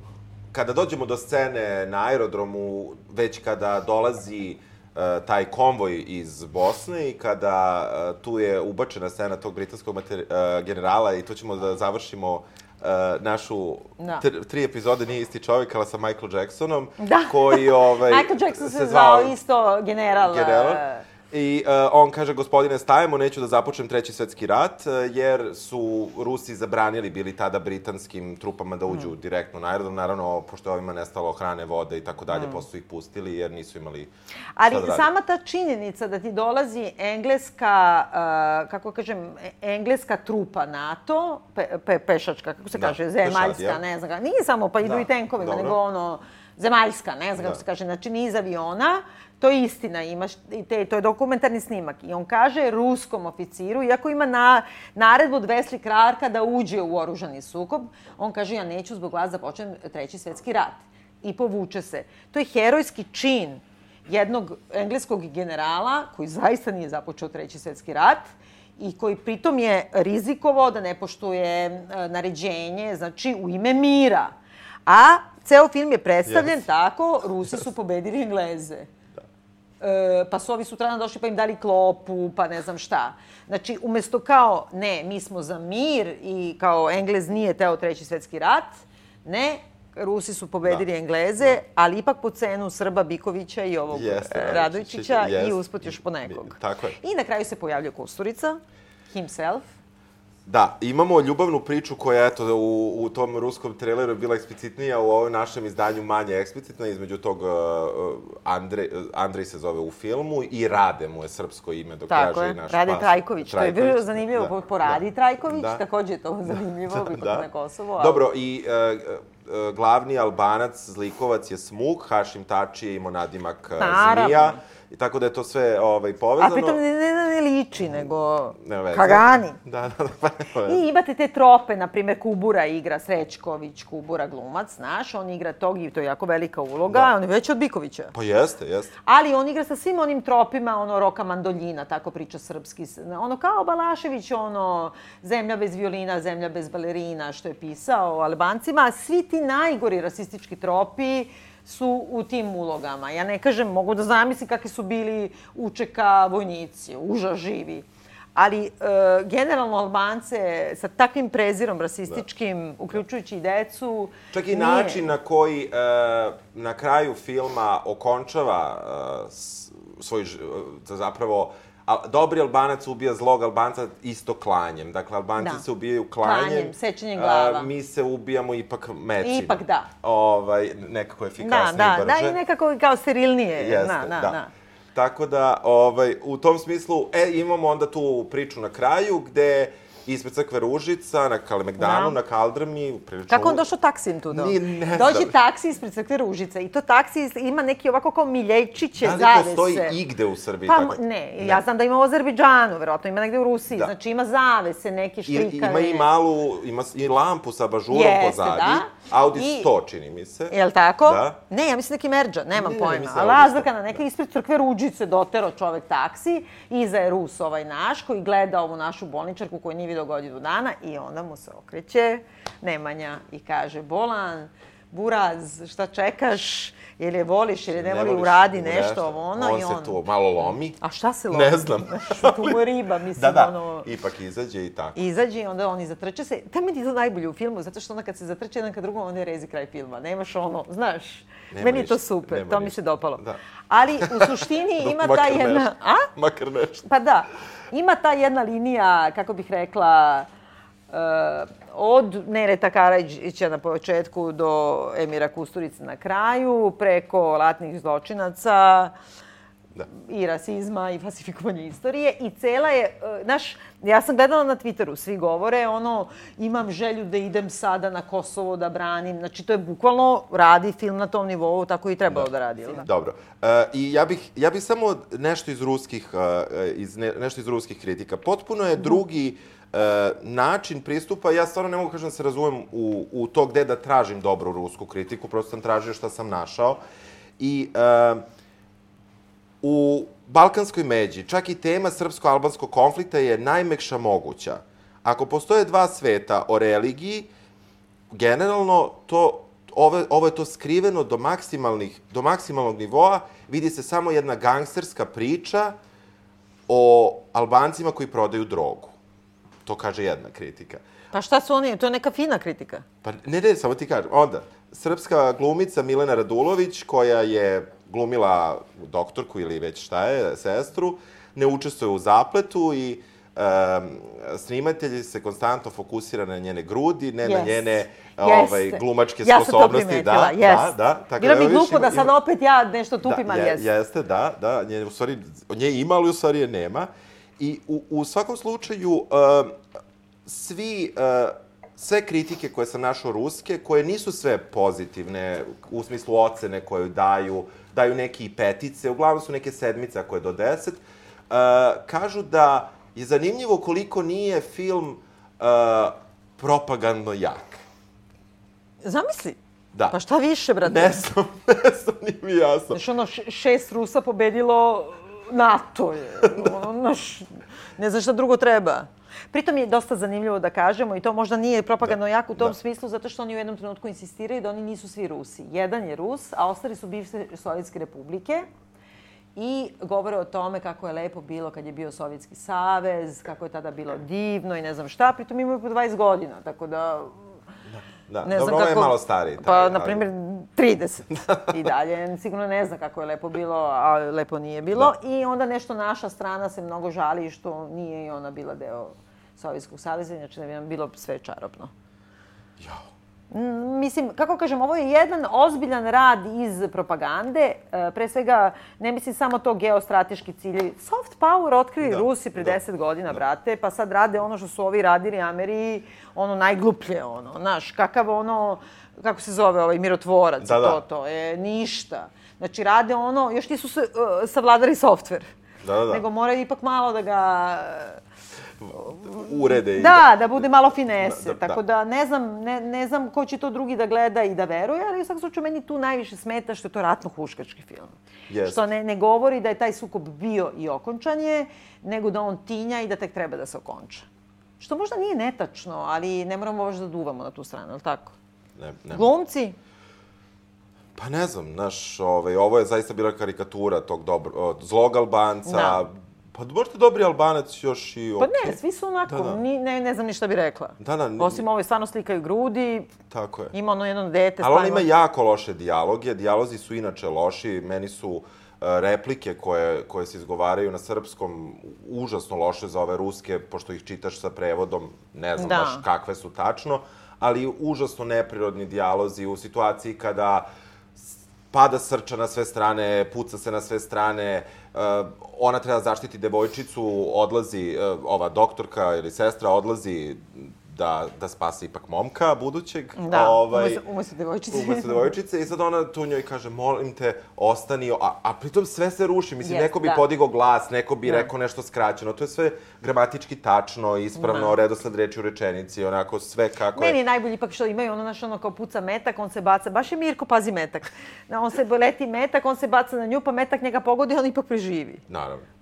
kada dođemo do scene na aerodromu, već kada dolazi e, taj konvoj iz Bosne i kada e, tu je ubačena scena tog britanskog materi, e, generala i tu ćemo da završimo e, našu Da. tr, tri epizode nije isti čovjek, ali sa Michael Jacksonom, Da. koji ovaj, Michael Jackson se, zvao isto general. general. e, I uh, on kaže, gospodine, stajemo, neću da započnem treći svetski rat, uh, jer su Rusi zabranili bili tada britanskim trupama da uđu Mm. direktno na aerodrom. Naravno, pošto je ovima nestalo hrane, vode i tako dalje, posle su ih pustili jer nisu imali Mm. Ali da sama ta činjenica da ti dolazi engleska, uh, kako kažem, e- engleska trupa NATO, pe, pe, pešačka, kako se Da, kaže, zemaljska, pešadija. ne znam, kako- nije samo, pa idu Da, i tenkovima, dobro. nego ono, zemaljska, ne znam kako Da. se kaže, znači niz aviona, to je istina, imaš, te, to je dokumentarni snimak. I on kaže ruskom oficiru, iako ima na, naredbu od Wesley Clarka da uđe u oružani sukob, on kaže, ja neću zbog vas da počnem treći svetski rat. I povuče se. To je herojski čin jednog engleskog generala koji zaista nije započeo treći svetski rat i koji pritom je rizikovao da ne poštuje e, naređenje, znači u ime mira. A ceo film je predstavljen Yes. tako, Rusi su pobedili Engleze. E, pa su ovi sutrana došli pa im dali klopu, pa ne znam šta. Znači, umesto kao, ne, mi smo za mir i kao Englez nije teo treći svetski rat, ne, Rusi su pobedili Da. Engleze, ali ipak po cenu Srba Bikovića i ovog Jeste, e, Radojčića i usput još po nekog. Tako je. I na kraju se pojavljuje Kusturica, himself. Da, imamo ljubavnu priču koja, eto, u, u tom ruskom traileru je bila eksplicitnija, u ovom našem izdanju manje eksplicitna, između tog uh, Andrej, Andrej se zove u filmu i Rade mu je srpsko ime, dok Tako kaže je, i naš Rade pas- Trajković. To je bilo Trajković, zanimljivo da, po, Radi da. Trajković, Da. takođe je to zanimljivo, ipak na Kosovu. ali- Dobro, i uh, uh, glavni albanac, zlikovac je Smuk, Hašim Tači je imao nadimak uh, Naravno. Zmija, i tako da je to sve ovaj, A povezano. pritom ne, ne, ne liči, nego Nema veze. Kagani. Da, da, da, pa nema veze. I imate te trope, na primjer Kubura igra Srećković, Kubura glumac, znaš, on igra tog i to je jako velika uloga, Da. on je veći od Bikovića. Pa jeste, jeste. Ali on igra sa svim onim tropima, ono, roka mandoljina, tako priča srpski. Ono, kao Balašević, ono, zemlja bez violina, zemlja bez balerina, što je pisao o Albancima. A Svi ti najgori rasistički tropi su u tim ulogama. Ja ne kažem, mogu da zamislim kakvi su bili učeka vojnici, uža živi. Ali, e, generalno, Albance sa takvim prezirom rasističkim, uključujući i decu... Čak i nije- način na koji e, na kraju filma okončava e, svoj e, zapravo a, dobri Albanac ubija zlog Albanca isto klanjem. Dakle, Albanci Da. se ubijaju klanjem. Klanjem, sečenjem a, glava. mi se ubijamo ipak mecima. Ipak da. Ovaj, nekako Da, efikasnije da, i da, brže. i nekako kao sterilnije. Jeste, da, da, da. Tako da, ovaj, u tom smislu, e, imamo onda tu priču na kraju, gde ispred crkve Ružica, na Kalemegdanu, Da. na Kaldrmi, prilično... Kako on došao taksim tu do? Nije, ne znam. Dođe taksi ispred crkve Ružica i to taksi ima neki ovako kao miljejčiće, Da li zavese. postoji igde u Srbiji Pa, tako? ne, ja znam da ima u Azerbejdžanu, verovatno ima negde u Rusiji. Da. Znači ima zavese, neke I, štrikane. ima i malu, ima i lampu sa abažurom Jeste, pozadi. da. Audi I- 100, čini mi se. Jel tako? Da. Ne, ja mislim neki merđa, nemam Ne, ne, pojma. mislim Ali Audi Azrkana, neka ispred crkve Ruđice dotero čovek taksi, iza je Rus ovaj naš, koji gleda ovu našu bolničarku koju nije vidio godinu dana i onda mu se okreće Nemanja i kaže, Bolan, Buraz, šta čekaš, jel je voliš ili ne, voli, voliš uradi nešto, ovo ono on i se on. tu malo lomi. A šta se lomi? Ne znam. tu mu riba, mislim, Da, da, ono... ipak izađe i tako. Izađe i onda oni zatrče se. Te meni je to najbolje u filmu, zato što onda kad se zatrče jedan ka drugom, onda je rezi kraj filma. Nemaš ono, znaš, Nema meni je to super, nema to mi ništa. se dopalo. Da. Ali u suštini ima ta jedna... nešto. A? Makar nešto. Pa da, ima ta jedna linija, kako bih rekla, uh, od Nereta Karadžića na početku do Emira Kusturice na kraju, preko ratnih zločinaca, Da. i rasizma i falsifikovanja istorije i cela je, e, znaš, ja sam gledala na Twitteru, svi govore ono, imam želju da idem sada na Kosovo da branim, znači to je bukvalno radi film na tom nivou, tako i trebalo da, da radi, da? Dobro. E, I ja bih, ja bih samo nešto iz ruskih, e, iz, ne, nešto iz ruskih kritika. Potpuno je drugi e, način pristupa. Ja stvarno ne mogu kažem da se razumem u, u to gde da tražim dobru rusku kritiku, prosto sam tražio šta sam našao. I e, u Balkanskoj međi, čak i tema srpsko-albanskog konflikta je najmekša moguća. Ako postoje dva sveta o religiji, generalno to ovo, ovo je to skriveno do maksimalnih do maksimalnog nivoa, vidi se samo jedna gangsterska priča o Albancima koji prodaju drogu. To kaže jedna kritika. Pa šta su oni, to je neka fina kritika. Pa ne, ne, samo ti kažem. Onda, srpska glumica Milena Radulović, koja je glumila doktorku ili već šta je, sestru, ne učestvuje u zapletu i um, snimatelj se konstantno fokusira na njene grudi, ne yes. na njene ovaj, glumačke ja sposobnosti. Ja sam to primetila, da, yes. da, da. Tako Bilo da, viš, glupo ima- da sad opet ja nešto tupim, da, ali je- jeste. Jeste, da, da. Nje, u stvari, nje ima, ali u stvari je nema. I u, u svakom slučaju, uh, svi, uh, sve kritike koje sam našao ruske, koje nisu sve pozitivne, u smislu ocene koje daju, daju neki i petice, uglavnom su neke sedmice koje do deset, uh, kažu da je zanimljivo koliko nije film uh, propagandno jak. Zamisli. Da. Pa šta više, brate? Ne znam, ne znam, nije mi jasno. Znaš, ono, šest Rusa pobedilo NATO je. Ono, znaš, ne znam šta drugo treba. Pritom je dosta zanimljivo da kažemo, i to možda nije propagandno Da, jako u tom da. smislu, zato što oni u jednom trenutku insistiraju da oni nisu svi Rusi. Jedan je Rus, a ostali su bivše Sovjetske republike i govore o tome kako je lepo bilo kad je bio Sovjetski savez, kako je tada bilo divno i ne znam šta, pritom imaju po 20 godina, tako da Da, ne dobro, znam kako... je malo stariji. taj, Pa, ali- na primjer, 30 i dalje. Sigurno ne zna kako je lepo bilo, a lepo nije bilo. Da. I onda nešto naša strana se mnogo žali što nije i ona bila deo Sovjetskog saveza, inače ne bi nam bilo sve čarobno. Mm, Mislim, kako kažem, ovo je jedan ozbiljan rad iz propagande. E, pre svega, ne mislim samo to geostrateški ciljevi. Soft power otkrili Da, Rusi pre da, 10 godina, brate, pa sad rade ono što su ovi radili Ameriji, ono najgluplje, ono, znaš, kakav ono, kako se zove ovaj mirotvorac, Da, to, da. to je ništa. Znači, rade ono, još nisu se, uh, savladali softver. Da, da, da. Nego moraju ipak malo da ga urede i Da, da bude malo finese. Da, da, Tako da ne znam, ne, ne znam ko će to drugi da gleda i da veruje, ali u svakom slučaju meni tu najviše smeta što je to ratno-huškački film. Jeste. Što ne, ne govori da je taj sukob bio i okončan je, nego da on tinja i da tek treba da se okonča. Što možda nije netačno, ali ne moramo baš da duvamo na tu stranu, ali tako? Ne, ne. Glumci? Pa ne znam, znaš, ovaj, ovo je zaista bila karikatura tog dobro, zlog Albanca. Da. Pa možda dobri Albanac još i Pa okej. ne, svi su onako, Da, da. Ni, ne, ne znam ni šta bi rekla. Da, da, ni- Osim ove stvarno slikaju grudi, Tako je. ima ono jedno dete. Ali on ima jako loše dijaloge, dijalozi su inače loši, meni su uh, replike koje, koje se izgovaraju na srpskom užasno loše za ove ruske, pošto ih čitaš sa prevodom, ne znam Da. baš kakve su tačno, ali užasno neprirodni dijalozi u situaciji kada pada srča na sve strane, puca se na sve strane, ona treba zaštiti devojčicu, odlazi, uh, ova doktorka ili sestra odlazi da, da spasi ipak momka budućeg. Da, ovaj, umesto, umesto devojčice. umesto devojčice i sad ona tu njoj kaže molim te ostani, a, a pritom sve se ruši, mislim Jest, neko bi da. podigao glas, neko bi Da. rekao nešto skraćeno, to je sve gramatički tačno, ispravno, Da. redosled reči u rečenici, onako sve kako Meni je. je najbolje ipak što imaju ono, znaš, ono kao puca metak, on se baca, baš je Mirko, pazi metak. On se leti metak, on se baca na nju, pa metak njega pogodi, on ipak preživi. Naravno.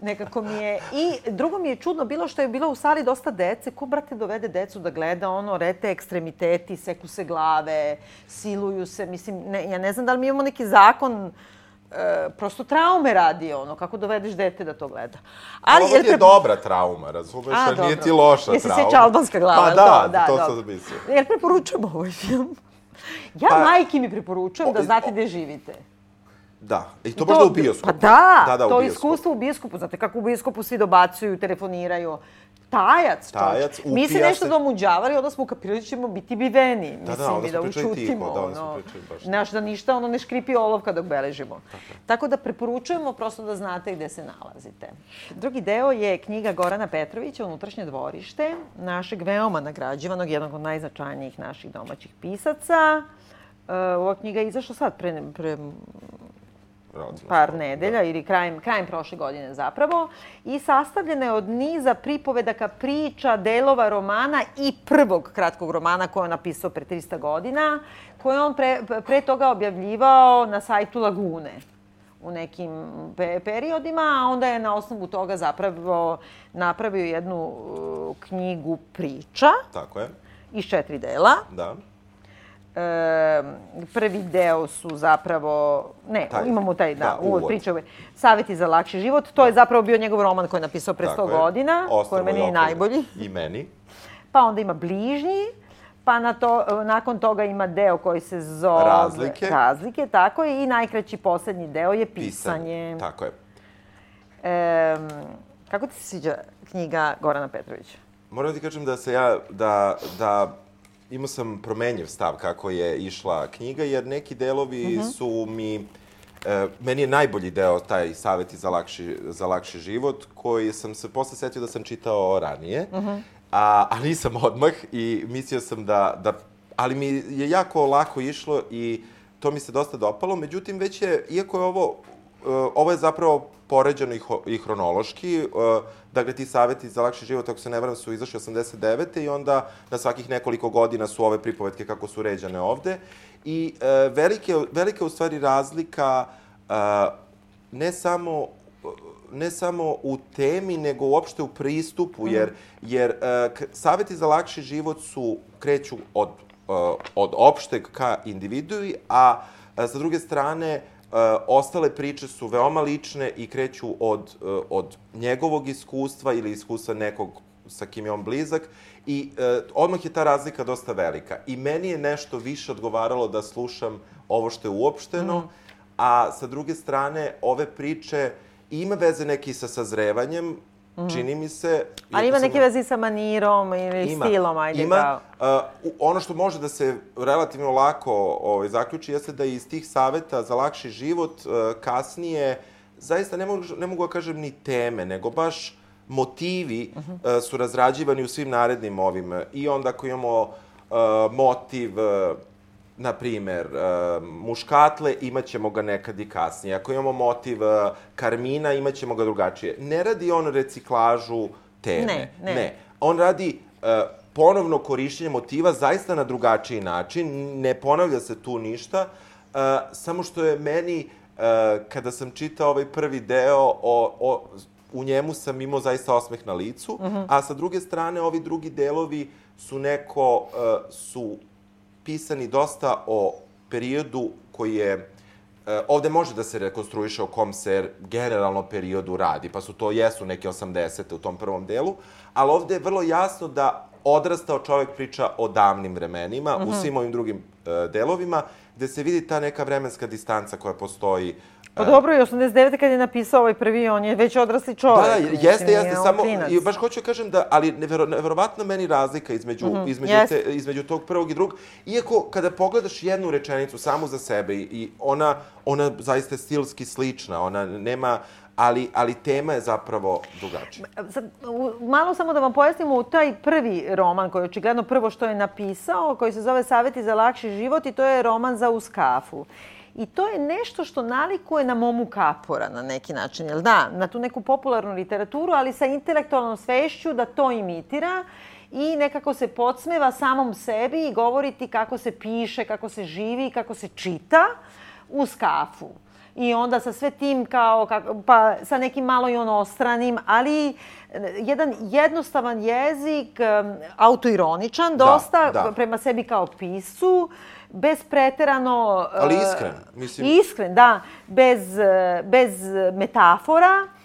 Nekako mi je... I drugo mi je čudno bilo što je bilo u sali dosta dece. Ko, brate, dovede decu da gleda ono, rete ekstremiteti, seku se glave, siluju se. Mislim, ne, ja ne znam da li mi imamo neki zakon e, prosto traume radi ono, kako dovedeš dete da to gleda. Ali ovo ti je pre- dobra trauma, razumeš, A, a, nije ti loša Jesi trauma. seća albanska glava, Pa da, to? Da, to dobro. sam mislio. Jel preporučujem ovaj film? Ja Pa- majki mi preporučujem O, da znate gde živite. Da, i to možda u bioskopu. Pa da, da, da to bioskopu. iskustvo u bioskopu. Znate kako u bioskopu svi dobacuju, telefoniraju. tajac. Tajac, Mi se nešto se. domuđavali, onda smo ukapirali da ćemo biti biveni. Da, da, Mislim, onda i smo da pričali tiho, da, onda smo pričali baš Znaš, da ništa ono ne škripi olovka dok beležimo. Tako da preporučujemo prosto da znate gde se nalazite. Drugi deo je knjiga Gorana Petrovića, Unutrašnje dvorište, našeg veoma nagrađivanog, jednog od najznačajnijih naših domaćih pisaca. E, ova knjiga je izašla sad, pre, pre Relativno par nedelja ili krajem, krajem prošle godine zapravo i sastavljena je od niza pripovedaka, priča, delova romana i prvog kratkog romana koje je napisao pre 300 godina, koje je on pre, pre toga objavljivao na sajtu Lagune u nekim pe periodima, a onda je na osnovu toga zapravo napravio jednu uh, knjigu priča Tako je, iz četiri dela. da. E, prvi deo su zapravo, ne, Taj, imamo taj, da, da, uvod uvod. pričave, Saveti za lakši život. To je zapravo bio njegov roman koji je napisao pre 100 Tako je. godina, koji je meni okolje. najbolji. I meni. Pa onda ima bližnji, pa na to, nakon toga ima deo koji se zove... Razlike. Razlike, tako je. I najkraći poslednji deo je pisanje. Tako je. E, kako ti se sviđa knjiga Gorana Petrovića? Moram ti kažem da se ja, da, da imao sam promenjiv stav kako je išla knjiga, jer neki delovi su mi, e, meni je najbolji deo taj saveti za lakši, za lakši život, koji sam se posle setio da sam čitao ranije, a, a nisam odmah i mislio sam da, da, ali mi je jako lako išlo i to mi se dosta dopalo, međutim već je, iako je ovo Uh, ovo je zapravo poređano i, hronološki. Dakle, ti saveti za lakši život, ako se ne varam, su izašli 89. i onda na svakih nekoliko godina su ove pripovetke kako su ređane ovde. I uh, velike, velika u stvari razlika uh, ne samo ne samo u temi, nego uopšte u pristupu, jer, jer uh, k- saveti za lakši život su, kreću od, od opšteg ka individui, a sa druge strane, ostale priče su veoma lične i kreću od, uh, od njegovog iskustva ili iskustva nekog sa kim je on blizak i uh, odmah je ta razlika dosta velika. I meni je nešto više odgovaralo da slušam ovo što je uopšteno, a sa druge strane, ove priče ima veze neki sa sazrevanjem, čini mi se. Ali ima sam- neke veze i sa manirom ili stilom, ajde ima, kao. uh, ono što može da se relativno lako ovaj, zaključi jeste da iz tih saveta za lakši život uh, kasnije zaista ne mogu, ne mogu da kažem ni teme, nego baš motivi Mhm. uh su razrađivani u svim narednim ovim. I onda ako imamo uh, motiv uh, na primer, uh, muškatle, imaćemo ga nekad i kasnije. Ako imamo motiv uh, karmina, imaćemo ga drugačije. Ne radi on reciklažu teme. Ne, ne. ne. On radi uh, ponovno korišćenje motiva zaista na drugačiji način. Ne ponavlja se tu ništa. Uh, samo što je meni, uh, kada sam čitao ovaj prvi deo, o, o, u njemu sam imao zaista osmeh na licu, a sa druge strane, ovi drugi delovi su neko, uh, su pisani dosta o periodu koji je E, ovde može da se rekonstruiše o kom se generalno periodu radi, pa su to jesu neke 80. u tom prvom delu, ali ovde je vrlo jasno da odrastao čovek priča o davnim vremenima, u svim ovim drugim e, delovima, gde se vidi ta neka vremenska distanca koja postoji Pa dobro, i 89. kad je napisao ovaj prvi, on je već odrasli čovek. Da, jeste, jeste, on samo, i baš hoću da kažem da, ali nevero, neverovatno meni razlika između, između, jeste. te, između tog prvog i drugog, iako kada pogledaš jednu rečenicu samu za sebe i, ona, ona zaista je stilski slična, ona nema, ali, ali tema je zapravo drugačija. Sad, malo samo da vam pojasnimo u taj prvi roman koji je očigledno prvo što je napisao, koji se zove Saveti za lakši život i to je roman za uz kafu. I to je nešto što nalikuje na Momu Kapora na neki način, jel da? Na tu neku popularnu literaturu, ali sa intelektualnom svešću da to imitira i nekako se podsmeva samom sebi i govoriti kako se piše, kako se živi, kako se čita uz kafu. I onda sa sve tim kao, kako, pa sa nekim malo i onostranim, ali e, jedan jednostavan jezik, autoironičan, dosta da. prema sebi kao piscu, bez preterano... Ali e, iskren, mislim. Iskren, da, bez, e, bez metafora, E,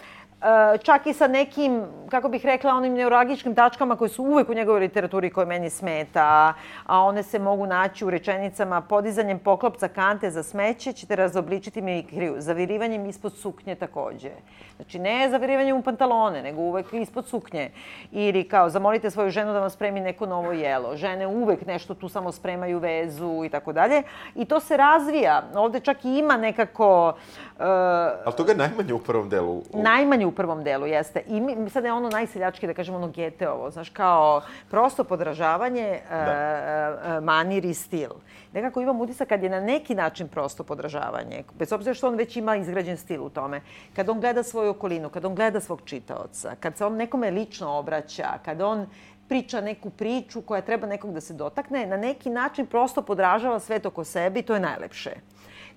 čak i sa nekim, kako bih rekla, onim neuralgičkim tačkama koje su uvek u njegovoj literaturi koje meni smeta, a one se mogu naći u rečenicama podizanjem poklopca kante za smeće ćete razobličiti mikriju, zavirivanjem ispod suknje takođe. Znači, ne zavirivanjem u pantalone, nego uvek ispod suknje. Ili kao, zamolite svoju ženu da vam spremi neko novo jelo. Žene uvek nešto tu samo spremaju vezu i tako dalje. I to se razvija. Ovde čak i ima nekako... Uh, Ali toga je najmanje u prvom delu. U... Najmanje u prvom delu, jeste. I mi, sad je ono najseljački, da kažemo, ono ovo, znaš, kao prosto podražavanje, da. uh, manir i stil. Nekako imam utisak kad je na neki način prosto podražavanje, bez obzira što on već ima izgrađen stil u tome, kad on gleda svoju okolinu, kad on gleda svog čitaoca, kad se on nekome lično obraća, kad on priča neku priču koja treba nekog da se dotakne, na neki način prosto podražava svet oko sebe i to je najlepše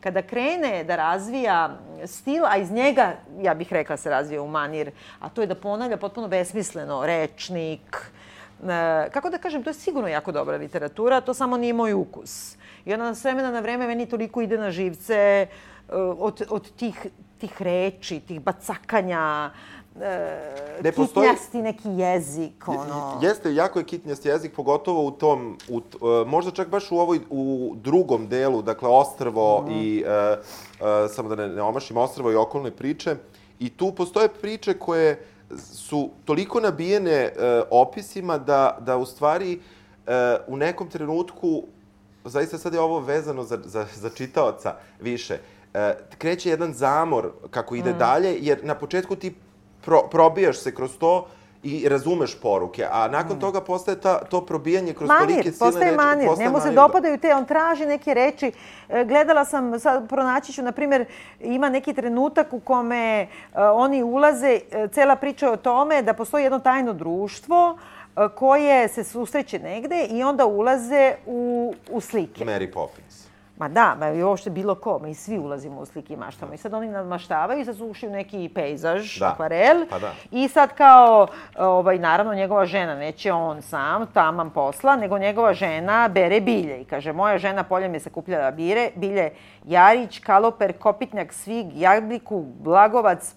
kada krene da razvija stil, a iz njega, ja bih rekla, se razvija u manir, a to je da ponavlja potpuno besmisleno rečnik, e, kako da kažem, to je sigurno jako dobra literatura, to samo nije moj ukus. I ona s vremena na vreme meni toliko ide na živce e, od, od tih, tih reči, tih bacakanja, e, ne postoji... kitnjasti neki jezik, ono... Jeste, jako je kitnjasti jezik, pogotovo u tom, u, uh, možda čak baš u ovoj, u drugom delu, dakle, Ostrvo mm. i, uh, uh, samo da ne, ne omašim, Ostrvo i okolne priče. I tu postoje priče koje su toliko nabijene uh, opisima da, da u stvari uh, u nekom trenutku, zaista sad je ovo vezano za, za, za čitaoca više, uh, kreće jedan zamor kako ide mm. dalje, jer na početku ti pro, probijaš se kroz to i razumeš poruke, a nakon mm. toga postaje ta, to probijanje kroz manir, tolike silne postaje reči. Manir, postaje Njemu se dopadaju te, on traži neke reči. E, gledala sam, sad pronaći ću, na primjer, ima neki trenutak u kome uh, oni ulaze, uh, cela priča je o tome da postoji jedno tajno društvo uh, koje se susreće negde i onda ulaze u, u slike. Mary Poppins. Ma da, ma i uopšte bilo ko, mi svi ulazimo u slike i maštamo. I sad oni nadmaštavaju i sad su ušli u neki pejzaž, da. akvarel. Pa da. I sad kao, ovaj, naravno, njegova žena, neće on sam, taman posla, nego njegova žena bere bilje. I kaže, moja žena poljem je sakupljala bire, bilje Jarić, Kaloper, Kopitnjak, Svig, Jagliku, Blagovac,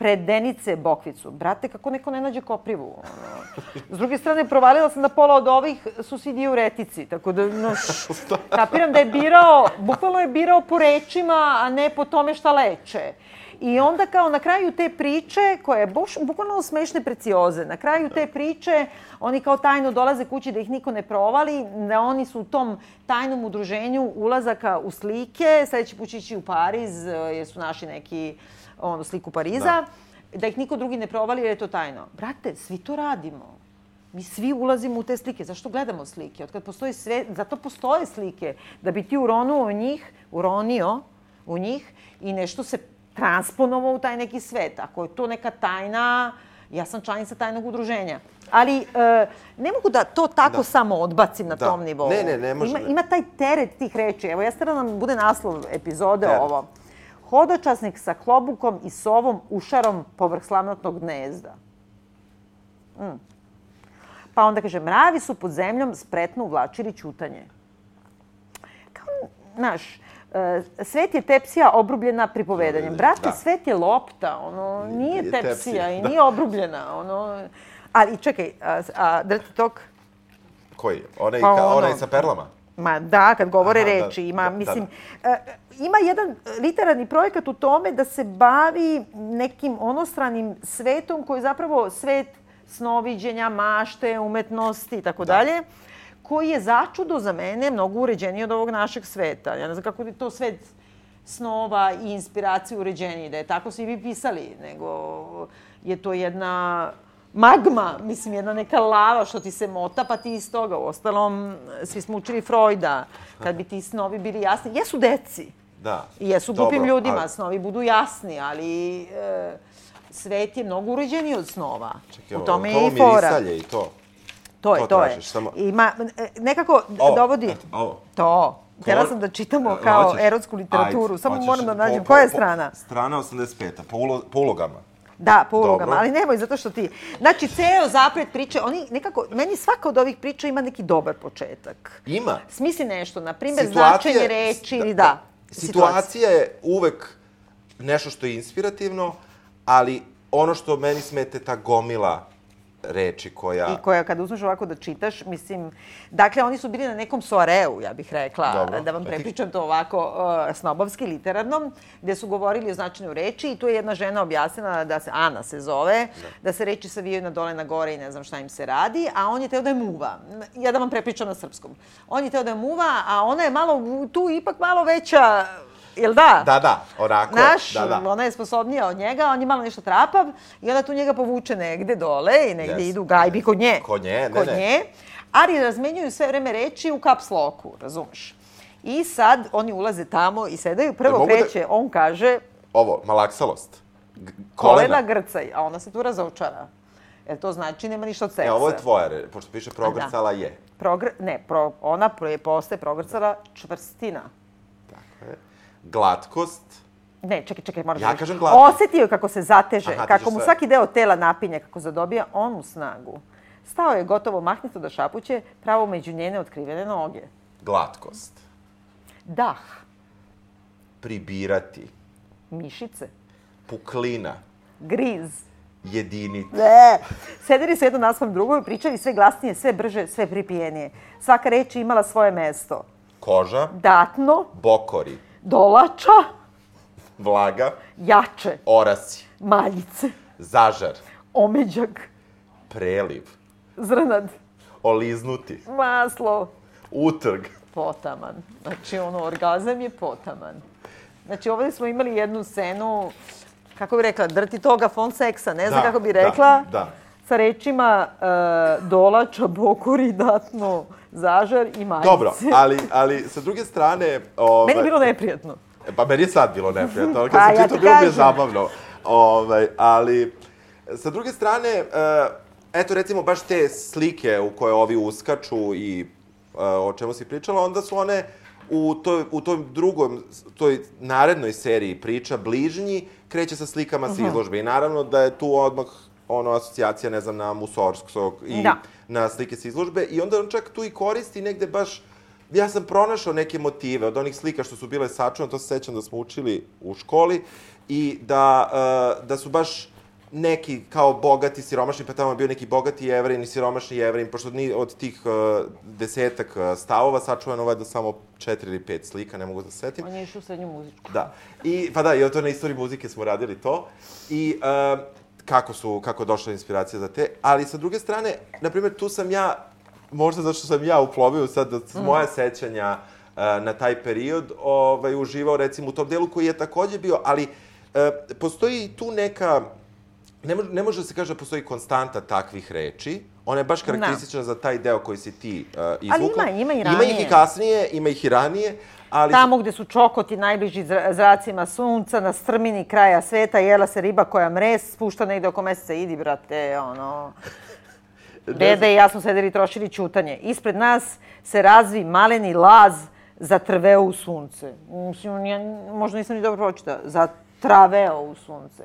predenice Bokvicu. Brate, kako neko ne nađe koprivu? Ono. S druge strane, provalila sam da pola od ovih su svi diuretici, tako da, no, kapiram da je birao, bukvalno je birao po rečima, a ne po tome šta leče. I onda kao na kraju te priče, koje je boš, bukvalno smešne precioze, na kraju te priče oni kao tajno dolaze kući da ih niko ne provali, da oni su u tom tajnom udruženju ulazaka u slike, sledeći put ići u Pariz, jer su naši neki ono, sliku Pariza, da. da ih niko drugi ne provali jer je to tajno. Brate, svi to radimo. Mi svi ulazimo u te slike. Zašto gledamo slike? Od kad postoji sve, zato postoje slike. Da bi ti uronuo u njih, uronio u njih i nešto se transponovao u taj neki svet. Ako je to neka tajna, ja sam članica tajnog udruženja. Ali e, ne mogu da to tako da. samo odbacim na da. tom nivou. Ne, ne, ne može. Ima, ima taj teret tih reči. Evo, ja da nam bude naslov epizode teret. ovo hodočasnik sa klobukom i sovom ušarom povrh slamnatnog gnezda. Mm. Pa onda kaže, mravi su pod zemljom spretno uvlačili ćutanje. Kao, znaš, svet je tepsija obrubljena pripovedanjem. Brate, da. svet je lopta, ono, nije, nije tepsija, tepsija i da. nije obrubljena, ono... Ali čekaj, a, a Dirty Talk? Koji? Onaj, pa, ka, ono, onaj sa perlama? Ma da, kad govore Aha, da, reči, ima, da, mislim, da, da. ima jedan literarni projekat u tome da se bavi nekim onostranim svetom koji je zapravo svet snoviđenja, mašte, umetnosti i tako da. dalje, koji je začudo za mene mnogo uređeniji od ovog našeg sveta. Ja ne znam kako je to svet snova i inspiracije uređeniji, da je tako svi vi pisali, nego je to jedna magma, mislim, jedna neka lava što ti se mota, pa ti iz toga. U ostalom, svi smo učili Freuda, kad bi ti snovi bili jasni. Jesu deci. Da. I jesu glupim ljudima, ali... snovi budu jasni, ali e, svet je mnogo uređeniji od snova. Čekaj, U tome je i fora. To i to. To je, to, to je. Samo... Ima, e, nekako ovo, dovodi... Ovo. To. Htjela sam da čitamo e, kao hoćeš, erotsku literaturu, ajde, samo hoćeš, moram da nađem. Po, po, Koja je strana? Strana 85. Po, ulo, po ulogama. Da, po ulogama, ali nemoj, zato što ti... Znači, ceo zapred priče, oni nekako, meni svaka od ovih priča ima neki dobar početak. Ima. Smisli nešto, na primjer, značenje reči ili da. Situacija je uvek nešto što je inspirativno, ali ono što meni smete, ta gomila reči koja... I koja, kada uzmeš ovako da čitaš, mislim, dakle, oni su bili na nekom soareu, ja bih rekla, Dobro. da vam prepričam to ovako uh, snobovski, literarnom, gde su govorili o značenju reči i tu je jedna žena objasnila da se, Ana se zove, da, se reči savijaju na dole, na gore i ne znam šta im se radi, a on je teo da je muva. Ja da vam prepričam na srpskom. On je teo da je muva, a ona je malo, tu ipak malo veća, jel da? Da, da, onako. Naš, da, da. ona je sposobnija od njega, on je malo nešto trapav i onda tu njega povuče negde dole i negde Yes. idu gajbi kod nje. Kod nje, ne, kod ne. nje, ali razmenjuju sve vreme reči u caps locku, razumeš? I sad oni ulaze tamo i sedaju, prvo da- kreće, on kaže Ovo, malaksalost. G- kolena grcaj, a ona se tu razočara. Jer to znači nema ništa od seksa. E, ovo je tvoja pošto piše progrcala je. Progr... Ne, pro... ona pre- postaje progrcala čvrstina. Glatkost, Ne, čekaj, čekaj, moraš Ja kažem glatko. Osetio je kako se zateže, Aha, kako mu sve. svaki deo tela napinje, kako zadobija onu snagu. Stao je gotovo mahnito da šapuće pravo među njene otkrivene noge. glatkost. Dah, Pribirati, mišice, puklina, griz, jedinici. Ne. Sedeli su jedno naspram drugo i pričali sve glasnije, sve brže, sve pripijenije. Svaka reč je imala svoje mesto. Koža, Datno, bokori, dolača, vlaga, jače, orasi, maljice, zažar, omeđak, preliv, zrnad, oliznuti, maslo, utrg. potaman. Znači, ono, orgazam je potaman. Znači, ovdje smo imali jednu scenu, kako bi rekla, drti toga fon seksa, ne znam Da, kako bi da, rekla, da. Sa rečima uh, dolača, bokori, datno, zažar i maljice. Dobro, ali, ali sa druge strane... Ovaj, Meni je bilo neprijatno. Pa meni je sad bilo neprijatno, ali Pa, kad sam ja čitao bilo mi je zabavno. Ovaj, ali, sa druge strane, e, eto recimo baš te slike u koje ovi uskaču i e, o čemu si pričala, onda su one u toj, u toj drugom, toj narednoj seriji priča, bližnji, kreće sa slikama sa izložbe. I naravno da je tu odmah ono asocijacija, ne znam, na Musorskog i Da. na slike sa izložbe. I onda on čak tu i koristi negde baš ja sam pronašao neke motive od onih slika što su bile sačuvane, to se sećam da smo učili u školi, i da, uh, da su baš neki kao bogati, siromašni, pa tamo je bio neki bogati jevrin i siromašni jevrin, pošto ni od tih uh, desetak uh, stavova sačuvano valjda samo četiri ili pet slika, ne mogu da se setim. On je išao u srednju muzičku. Da. I, pa da, i to na istoriji muzike smo radili to. I uh, kako su, kako je došla inspiracija za te. Ali sa druge strane, na primjer, tu sam ja, možda zato što sam ja uplovio sad od moja sećanja uh, na taj period, ovaj, uživao recimo u tom delu koji je takođe bio, ali uh, postoji i tu neka, ne, može, ne može da se kaže da postoji konstanta takvih reči, ona je baš karakteristična za taj deo koji si ti uh, izvukla. ima- ima i Ima ih ranije. i kasnije, ima ih i ranije, ali... Tamo gde su čokoti najbliži zra- zracima sunca, na strmini kraja sveta, jela se riba koja mres, spušta negde oko meseca, idi brate, ono... Deda i ja smo sedeli i trošili ćutanje. Ispred nas se razvi maleni laz zatrveo u sunce. Mislim, ja, možda nisam ni dobro pročitao. Zatraveo u sunce.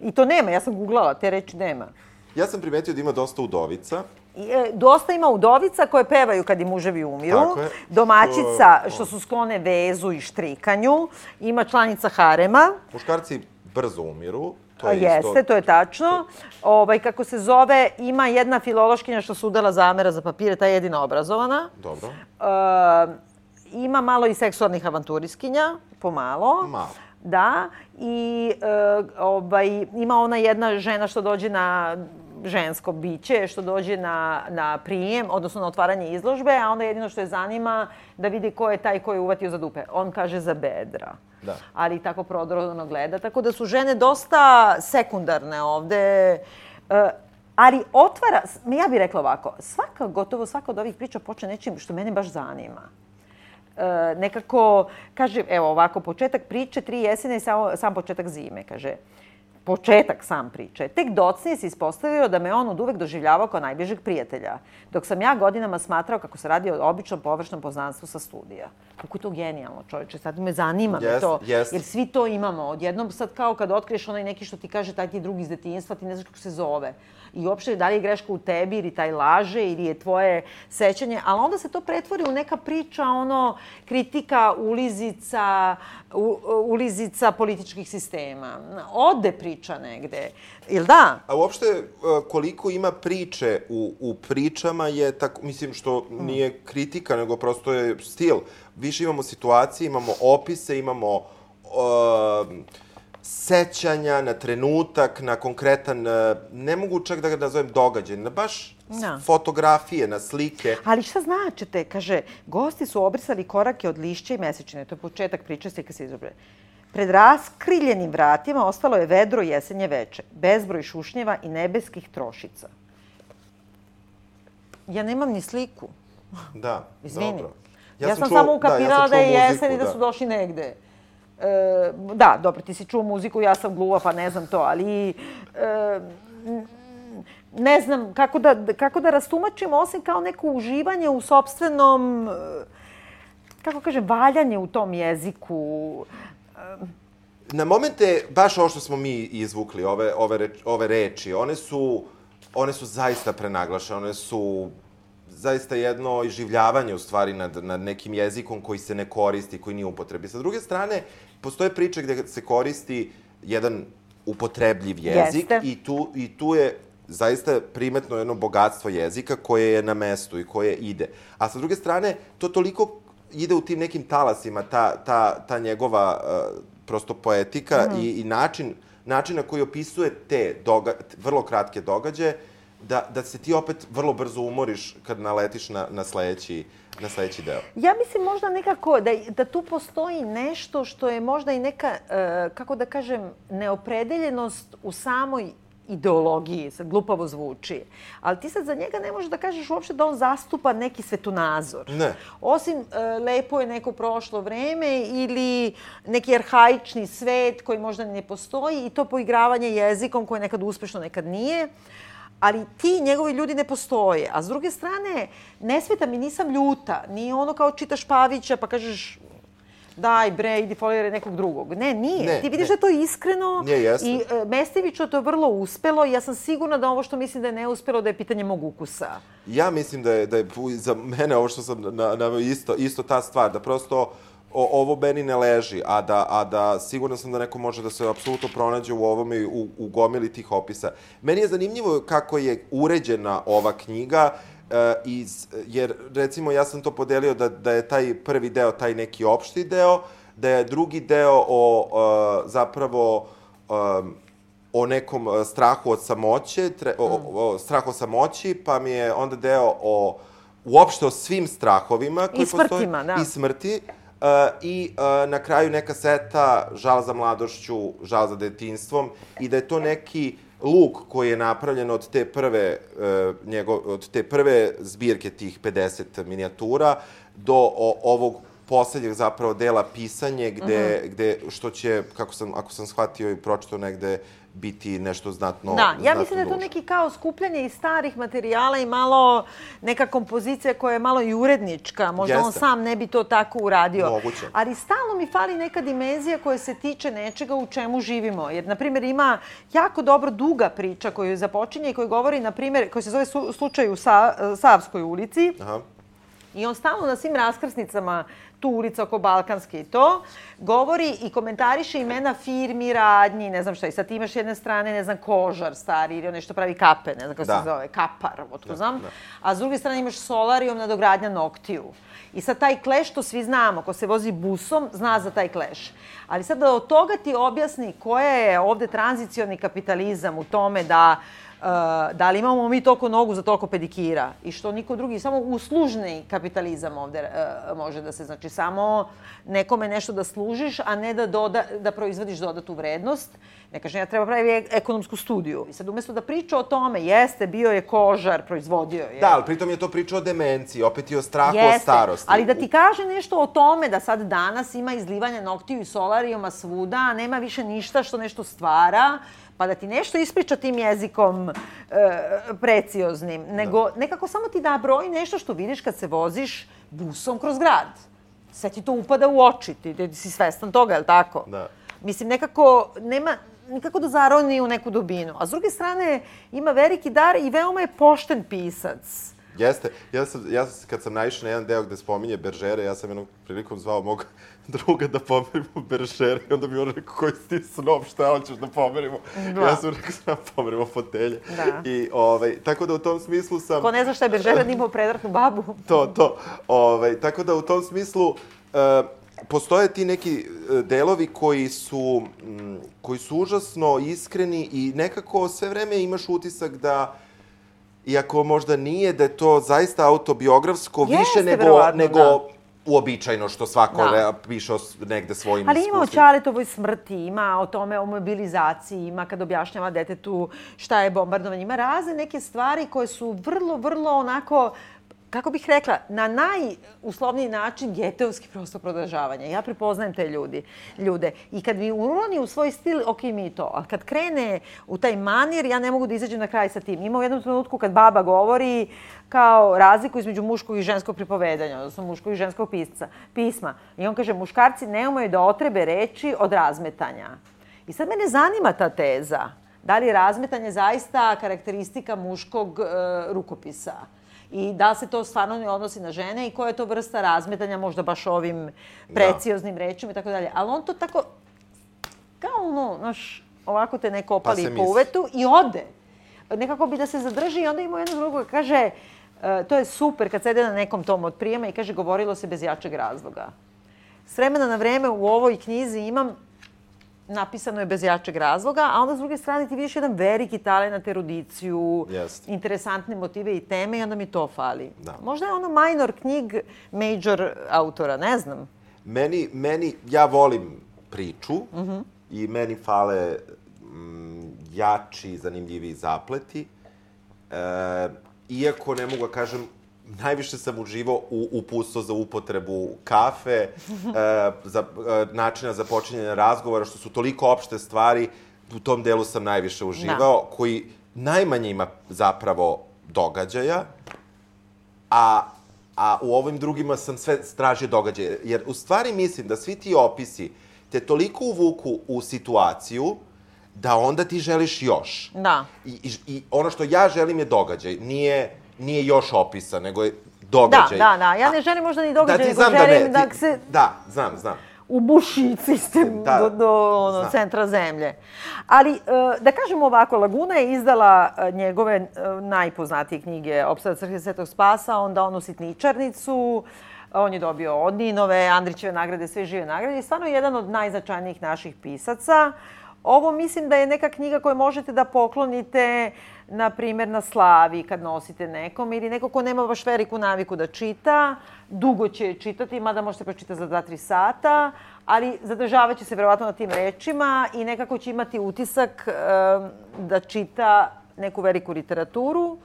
I to nema, ja sam googlala, te reči nema. Ja sam primetio da ima dosta udovica. I, e, dosta ima udovica koje pevaju kad im muževi umiru. Je. Domaćica To- što su sklone vezu i štrikanju. Ima članica harema. Muškarci brzo umiru. To je Jeste, isto... to je tačno. Ovaj, kako se zove, ima jedna filološkinja što su udala zamera za papire, ta je jedina obrazovana. Dobro. E, ima malo i seksualnih avanturiskinja, pomalo. Malo. Da, i e, ovaj, ima ona jedna žena što dođe na žensko biće, što dođe na, na prijem, odnosno na otvaranje izložbe, a onda jedino što je zanima da vidi ko je taj ko je uvatio za dupe. On kaže za bedra. Da. Ali tako prodorno gleda. Tako da su žene dosta sekundarne ovde. E, ali otvara, ja bih rekla ovako, svaka, gotovo svaka od ovih priča počne nečim što mene baš zanima e, nekako, kaže, evo ovako, početak priče, tri jesene i sam, sam početak zime, kaže. Početak sam priče. Tek docnije se ispostavio da me on od uvek doživljavao kao najbližeg prijatelja, dok sam ja godinama smatrao kako se radi o običnom površnom poznanstvu sa studija. Kako je to genijalno, čoveče, sad me zanima me Jest, to, jest. jer svi to imamo. Odjednom sad kao kad otkriješ onaj neki što ti kaže taj ti drugi iz detinjstva, ti ne znaš kako se zove. I uopšte da li je greška u tebi ili taj laže ili je tvoje sećanje, ali onda se to pretvori u neka priča, ono, kritika ulizica, u, ulizica političkih sistema. Ode priča priča negde. Ili da? A uopšte, e, koliko ima priče u, u pričama je tako, mislim, što nije kritika, nego prosto je stil. Više imamo situacije, imamo opise, imamo uh, sećanja na trenutak, na konkretan, e, ne mogu čak da ga nazovem događaj, na baš Da. fotografije, na slike. Ali šta značite? Kaže, gosti su obrisali korake od lišća i mesečine. To je početak priče, slika se izobre. Pred raskriljenim vratima ostalo je vedro jesenje veče, bezbroj šušnjeva i nebeskih trošica. Ja nemam ni sliku. Da, Izvini. dobro. Ja, sam, čuo- samo ukapirala da, čuo je jesen i da su došli negde. E, da, dobro, ti si čuo muziku, ja sam gluva, pa ne znam to, ali... E, ne znam kako da, kako da rastumačim, osim kao neko uživanje u sobstvenom, e, kako kažem, valjanje u tom jeziku. Na momente, baš ovo što smo mi izvukli, ove, ove, reč, ove reči, one su, one su zaista prenaglašene, one su zaista jedno iživljavanje u stvari nad, nad nekim jezikom koji se ne koristi, koji nije upotrebi. Sa druge strane, postoje priče gde se koristi jedan upotrebljiv jezik Jeste. i tu, i tu je zaista primetno jedno bogatstvo jezika koje je na mestu i koje ide. A sa druge strane, to toliko ide u tim nekim talasima, ta, ta, ta njegova uh, prosto poetika i, i način, način na koji opisuje te doga, vrlo kratke događaje, da, da se ti opet vrlo brzo umoriš kad naletiš na, na, sledeći, na sledeći deo. Ja mislim možda nekako da, da tu postoji nešto što je možda i neka, e, kako da kažem, neopredeljenost u samoj ideologiji, sad glupavo zvuči. Ali ti sad za njega ne možeš da kažeš uopšte da on zastupa neki svetonazor. Ne. Osim e, lepo je neko prošlo vreme ili neki arhaični svet koji možda ne postoji i to poigravanje jezikom koje je nekad uspešno, nekad nije. Ali ti njegovi ljudi ne postoje. A s druge strane, ne smeta mi, nisam ljuta. Nije ono kao čitaš Pavića pa kažeš daj bre, idi foliraj nekog drugog. Ne, nije. Ne, ti vidiš ne. da je to iskreno Nije, jeste. i e, Mesteviću to je vrlo uspelo i ja sam sigurna da ovo što mislim da je neuspelo da je pitanje mog ukusa. Ja mislim da je, da je za mene ovo što sam na- naveo isto, isto ta stvar, da prosto o, ovo meni ne leži, a da, a da siguran sam da neko može da se apsolutno pronađe u ovome i u, u gomili tih opisa. Meni je zanimljivo kako je uređena ova knjiga, iz, jer recimo ja sam to podelio da, da je taj prvi deo taj neki opšti deo, da je drugi deo o e, zapravo um, o nekom e, strahu od samoće, tre, o, o, o strahu od samoći, pa mi je onda deo o uopšte o svim strahovima koji smrtima, postoje, da. i smrti. Uh, I uh, na kraju neka seta žal za mladošću, žal za detinstvom i da je to neki luk koji je napravljen od te prve uh, njego, od te prve zbirke tih 50 minijatura do o, ovog poslednjeg zapravo dela pisanje gde, Mhm. gde što će, kako sam, ako sam shvatio i pročitao negde, biti nešto znatno Da, ja znatno mislim da je to neki kao skupljanje iz starih materijala i malo neka kompozicija koja je malo i urednička. Možda on Jeste. sam ne bi to tako uradio. Moguće. Ali stalno mi fali neka dimenzija koja se tiče nečega u čemu živimo. Jer, na primjer, ima jako dobro duga priča koju započinje i koju govori, na primjer, koja se zove su- slučaj u Sa, Savskoj ulici. Aha. I on stalno na svim raskrsnicama, tu ulica oko Balkanske i to, govori i komentariše imena firmi, radnji, ne znam šta. I sad ti imaš s jedne strane, ne znam, kožar stari ili onaj što pravi kape, ne znam kako Da. se zove, kapar, otko Da, znam. da. A s druge strane imaš solarijom nadogradnja noktiju. I sad taj kleš, to svi znamo, ko se vozi busom, zna za taj kleš. Ali sad da od toga ti objasni koja je ovde tranzicioni kapitalizam u tome da Uh, da li imamo mi toliko nogu za toliko pedikira i što niko drugi, samo uslužni kapitalizam ovde uh, može da se, znači samo nekome nešto da služiš, a ne da, doda, da proizvodiš dodatu vrednost. Ne kažem, ja treba pravi ek- ekonomsku studiju. I sad umesto da priča o tome, jeste, bio je kožar, proizvodio je. Da, ali pritom je to priča o demenciji, opet i o strahu od starosti. ali da ti kaže nešto o tome da sad danas ima izlivanje noktiju i solarijuma svuda, nema više ništa što nešto stvara, pa da ti nešto ispriča tim jezikom e, precioznim, nego nekako samo ti da broj nešto što vidiš kad se voziš busom kroz grad. Sve ti to upada u oči, ti, ti si svestan toga, je li tako? Da. Mislim, nekako nema nikako da zaroni u neku dubinu. A s druge strane, ima veliki dar i veoma je pošten pisac. Jeste. Ja sam, ja sam, kad sam naišao na jedan deo gde spominje Beržere, ja sam jednom prilikom zvao mog druga da pomerimo Beržere i onda mi on rekao koji si ti snob, šta hoćeš da pomerimo? Da. Ja sam rekao da pomerimo fotelje. Da. I, ovaj, tako da u tom smislu sam... Ko ne zna šta je Beržera, da imao predratnu babu. To, to. Ovaj, tako da u tom smislu e, postoje ti neki e, delovi koji su, koji su užasno iskreni i nekako sve vreme imaš utisak da iako možda nije, da je to zaista autobiografsko Jeste, više nego, verovatno, nego da. uobičajeno što svako Da. piše o negde svojim Ali ima o. Čaletovoj smrti, ima o tome, o mobilizaciji, ima kad objašnjava detetu šta je bombardovanje. Ima razne neke stvari koje su vrlo, vrlo onako kako bih rekla, na najuslovniji način geteovski prosto prodržavanje. Ja prepoznajem te ljudi, ljude. I kad mi uroni u svoj stil, ok mi to. Ali kad krene u taj manir, ja ne mogu da izađem na kraj sa tim. Ima u jednom trenutku kad baba govori kao razliku između muškog i ženskog pripovedanja, odnosno muškog i ženskog pisca, pisma. I on kaže, muškarci ne umeju da otrebe reči od razmetanja. I sad mene zanima ta teza. Da li je razmetanje zaista karakteristika muškog e, rukopisa? I da se to stvarno ne odnosi na žene i koja je to vrsta razmetanja, možda baš ovim precioznim rečima i tako dalje. Ali on to tako, kao ono, znaš, ovako te neko opali se po uvetu i ode. Nekako bi da se zadrži i onda ima jedno drugo kaže, e, to je super kad sede na nekom tom od prijema i kaže govorilo se bez jačeg razloga. S vremena na vreme u ovoj knjizi imam napisano je bez jačeg razloga, a onda s druge strane ti vidiš jedan veliki talent, erudiciju, Jeste. interesantne motive i teme i onda mi to fali. Da. Možda je ono minor knjig major autora, ne znam. Meni, meni, ja volim priču Mhm. i meni fale mm, jači, zanimljiviji zapleti. E, iako ne mogu da kažem, najviše sam uživao u upustvo za upotrebu kafe, e, za e, načina za počinjanje razgovora, što su toliko opšte stvari, u tom delu sam najviše uživao, koji najmanje ima zapravo događaja, a, a u ovim drugima sam sve stražio događaje. Jer u stvari mislim da svi ti opisi te toliko uvuku u situaciju da onda ti želiš još. Da. I, i, i ono što ja želim je događaj. Nije, nije još opisa, nego je događaj. Da, da, da. Ja ne želim možda ni događaj, da, nego znam da želim ne. da ti, se Da, znam, znam. ubuši sistem Da, do, do ono, centra zemlje. Ali, e, da kažemo ovako, Laguna je izdala e, njegove e, najpoznatije knjige Opsada crkve Svetog Spasa, onda onu Sitničarnicu, on je dobio od Ninove, Andrićeve nagrade, sve žive nagrade i stvarno je jedan od najznačajnijih naših pisaca. Ovo mislim da je neka knjiga koju možete da poklonite, na primjer, na slavi kad nosite nekom ili neko ko nema baš veliku naviku da čita. Dugo će čitati, mada možete pročitati za 2-3 sata, ali zadržavaće se verovatno na tim rečima i nekako će imati utisak da čita neku veliku literaturu.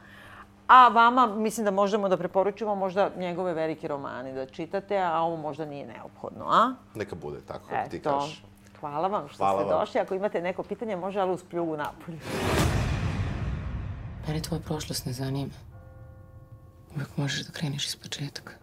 A vama, mislim da možemo da preporučimo možda njegove velike romane da čitate, a ovo možda nije neophodno, a? Neka bude tako, kako ti Eto. kažeš. Hvala vam što Hvala ste vam. došli. Ako imate neko pitanje, može ali uz pljugu napolju. Da Mene tvoja prošlost ne zanima. Uvijek možeš da kreniš iz početka.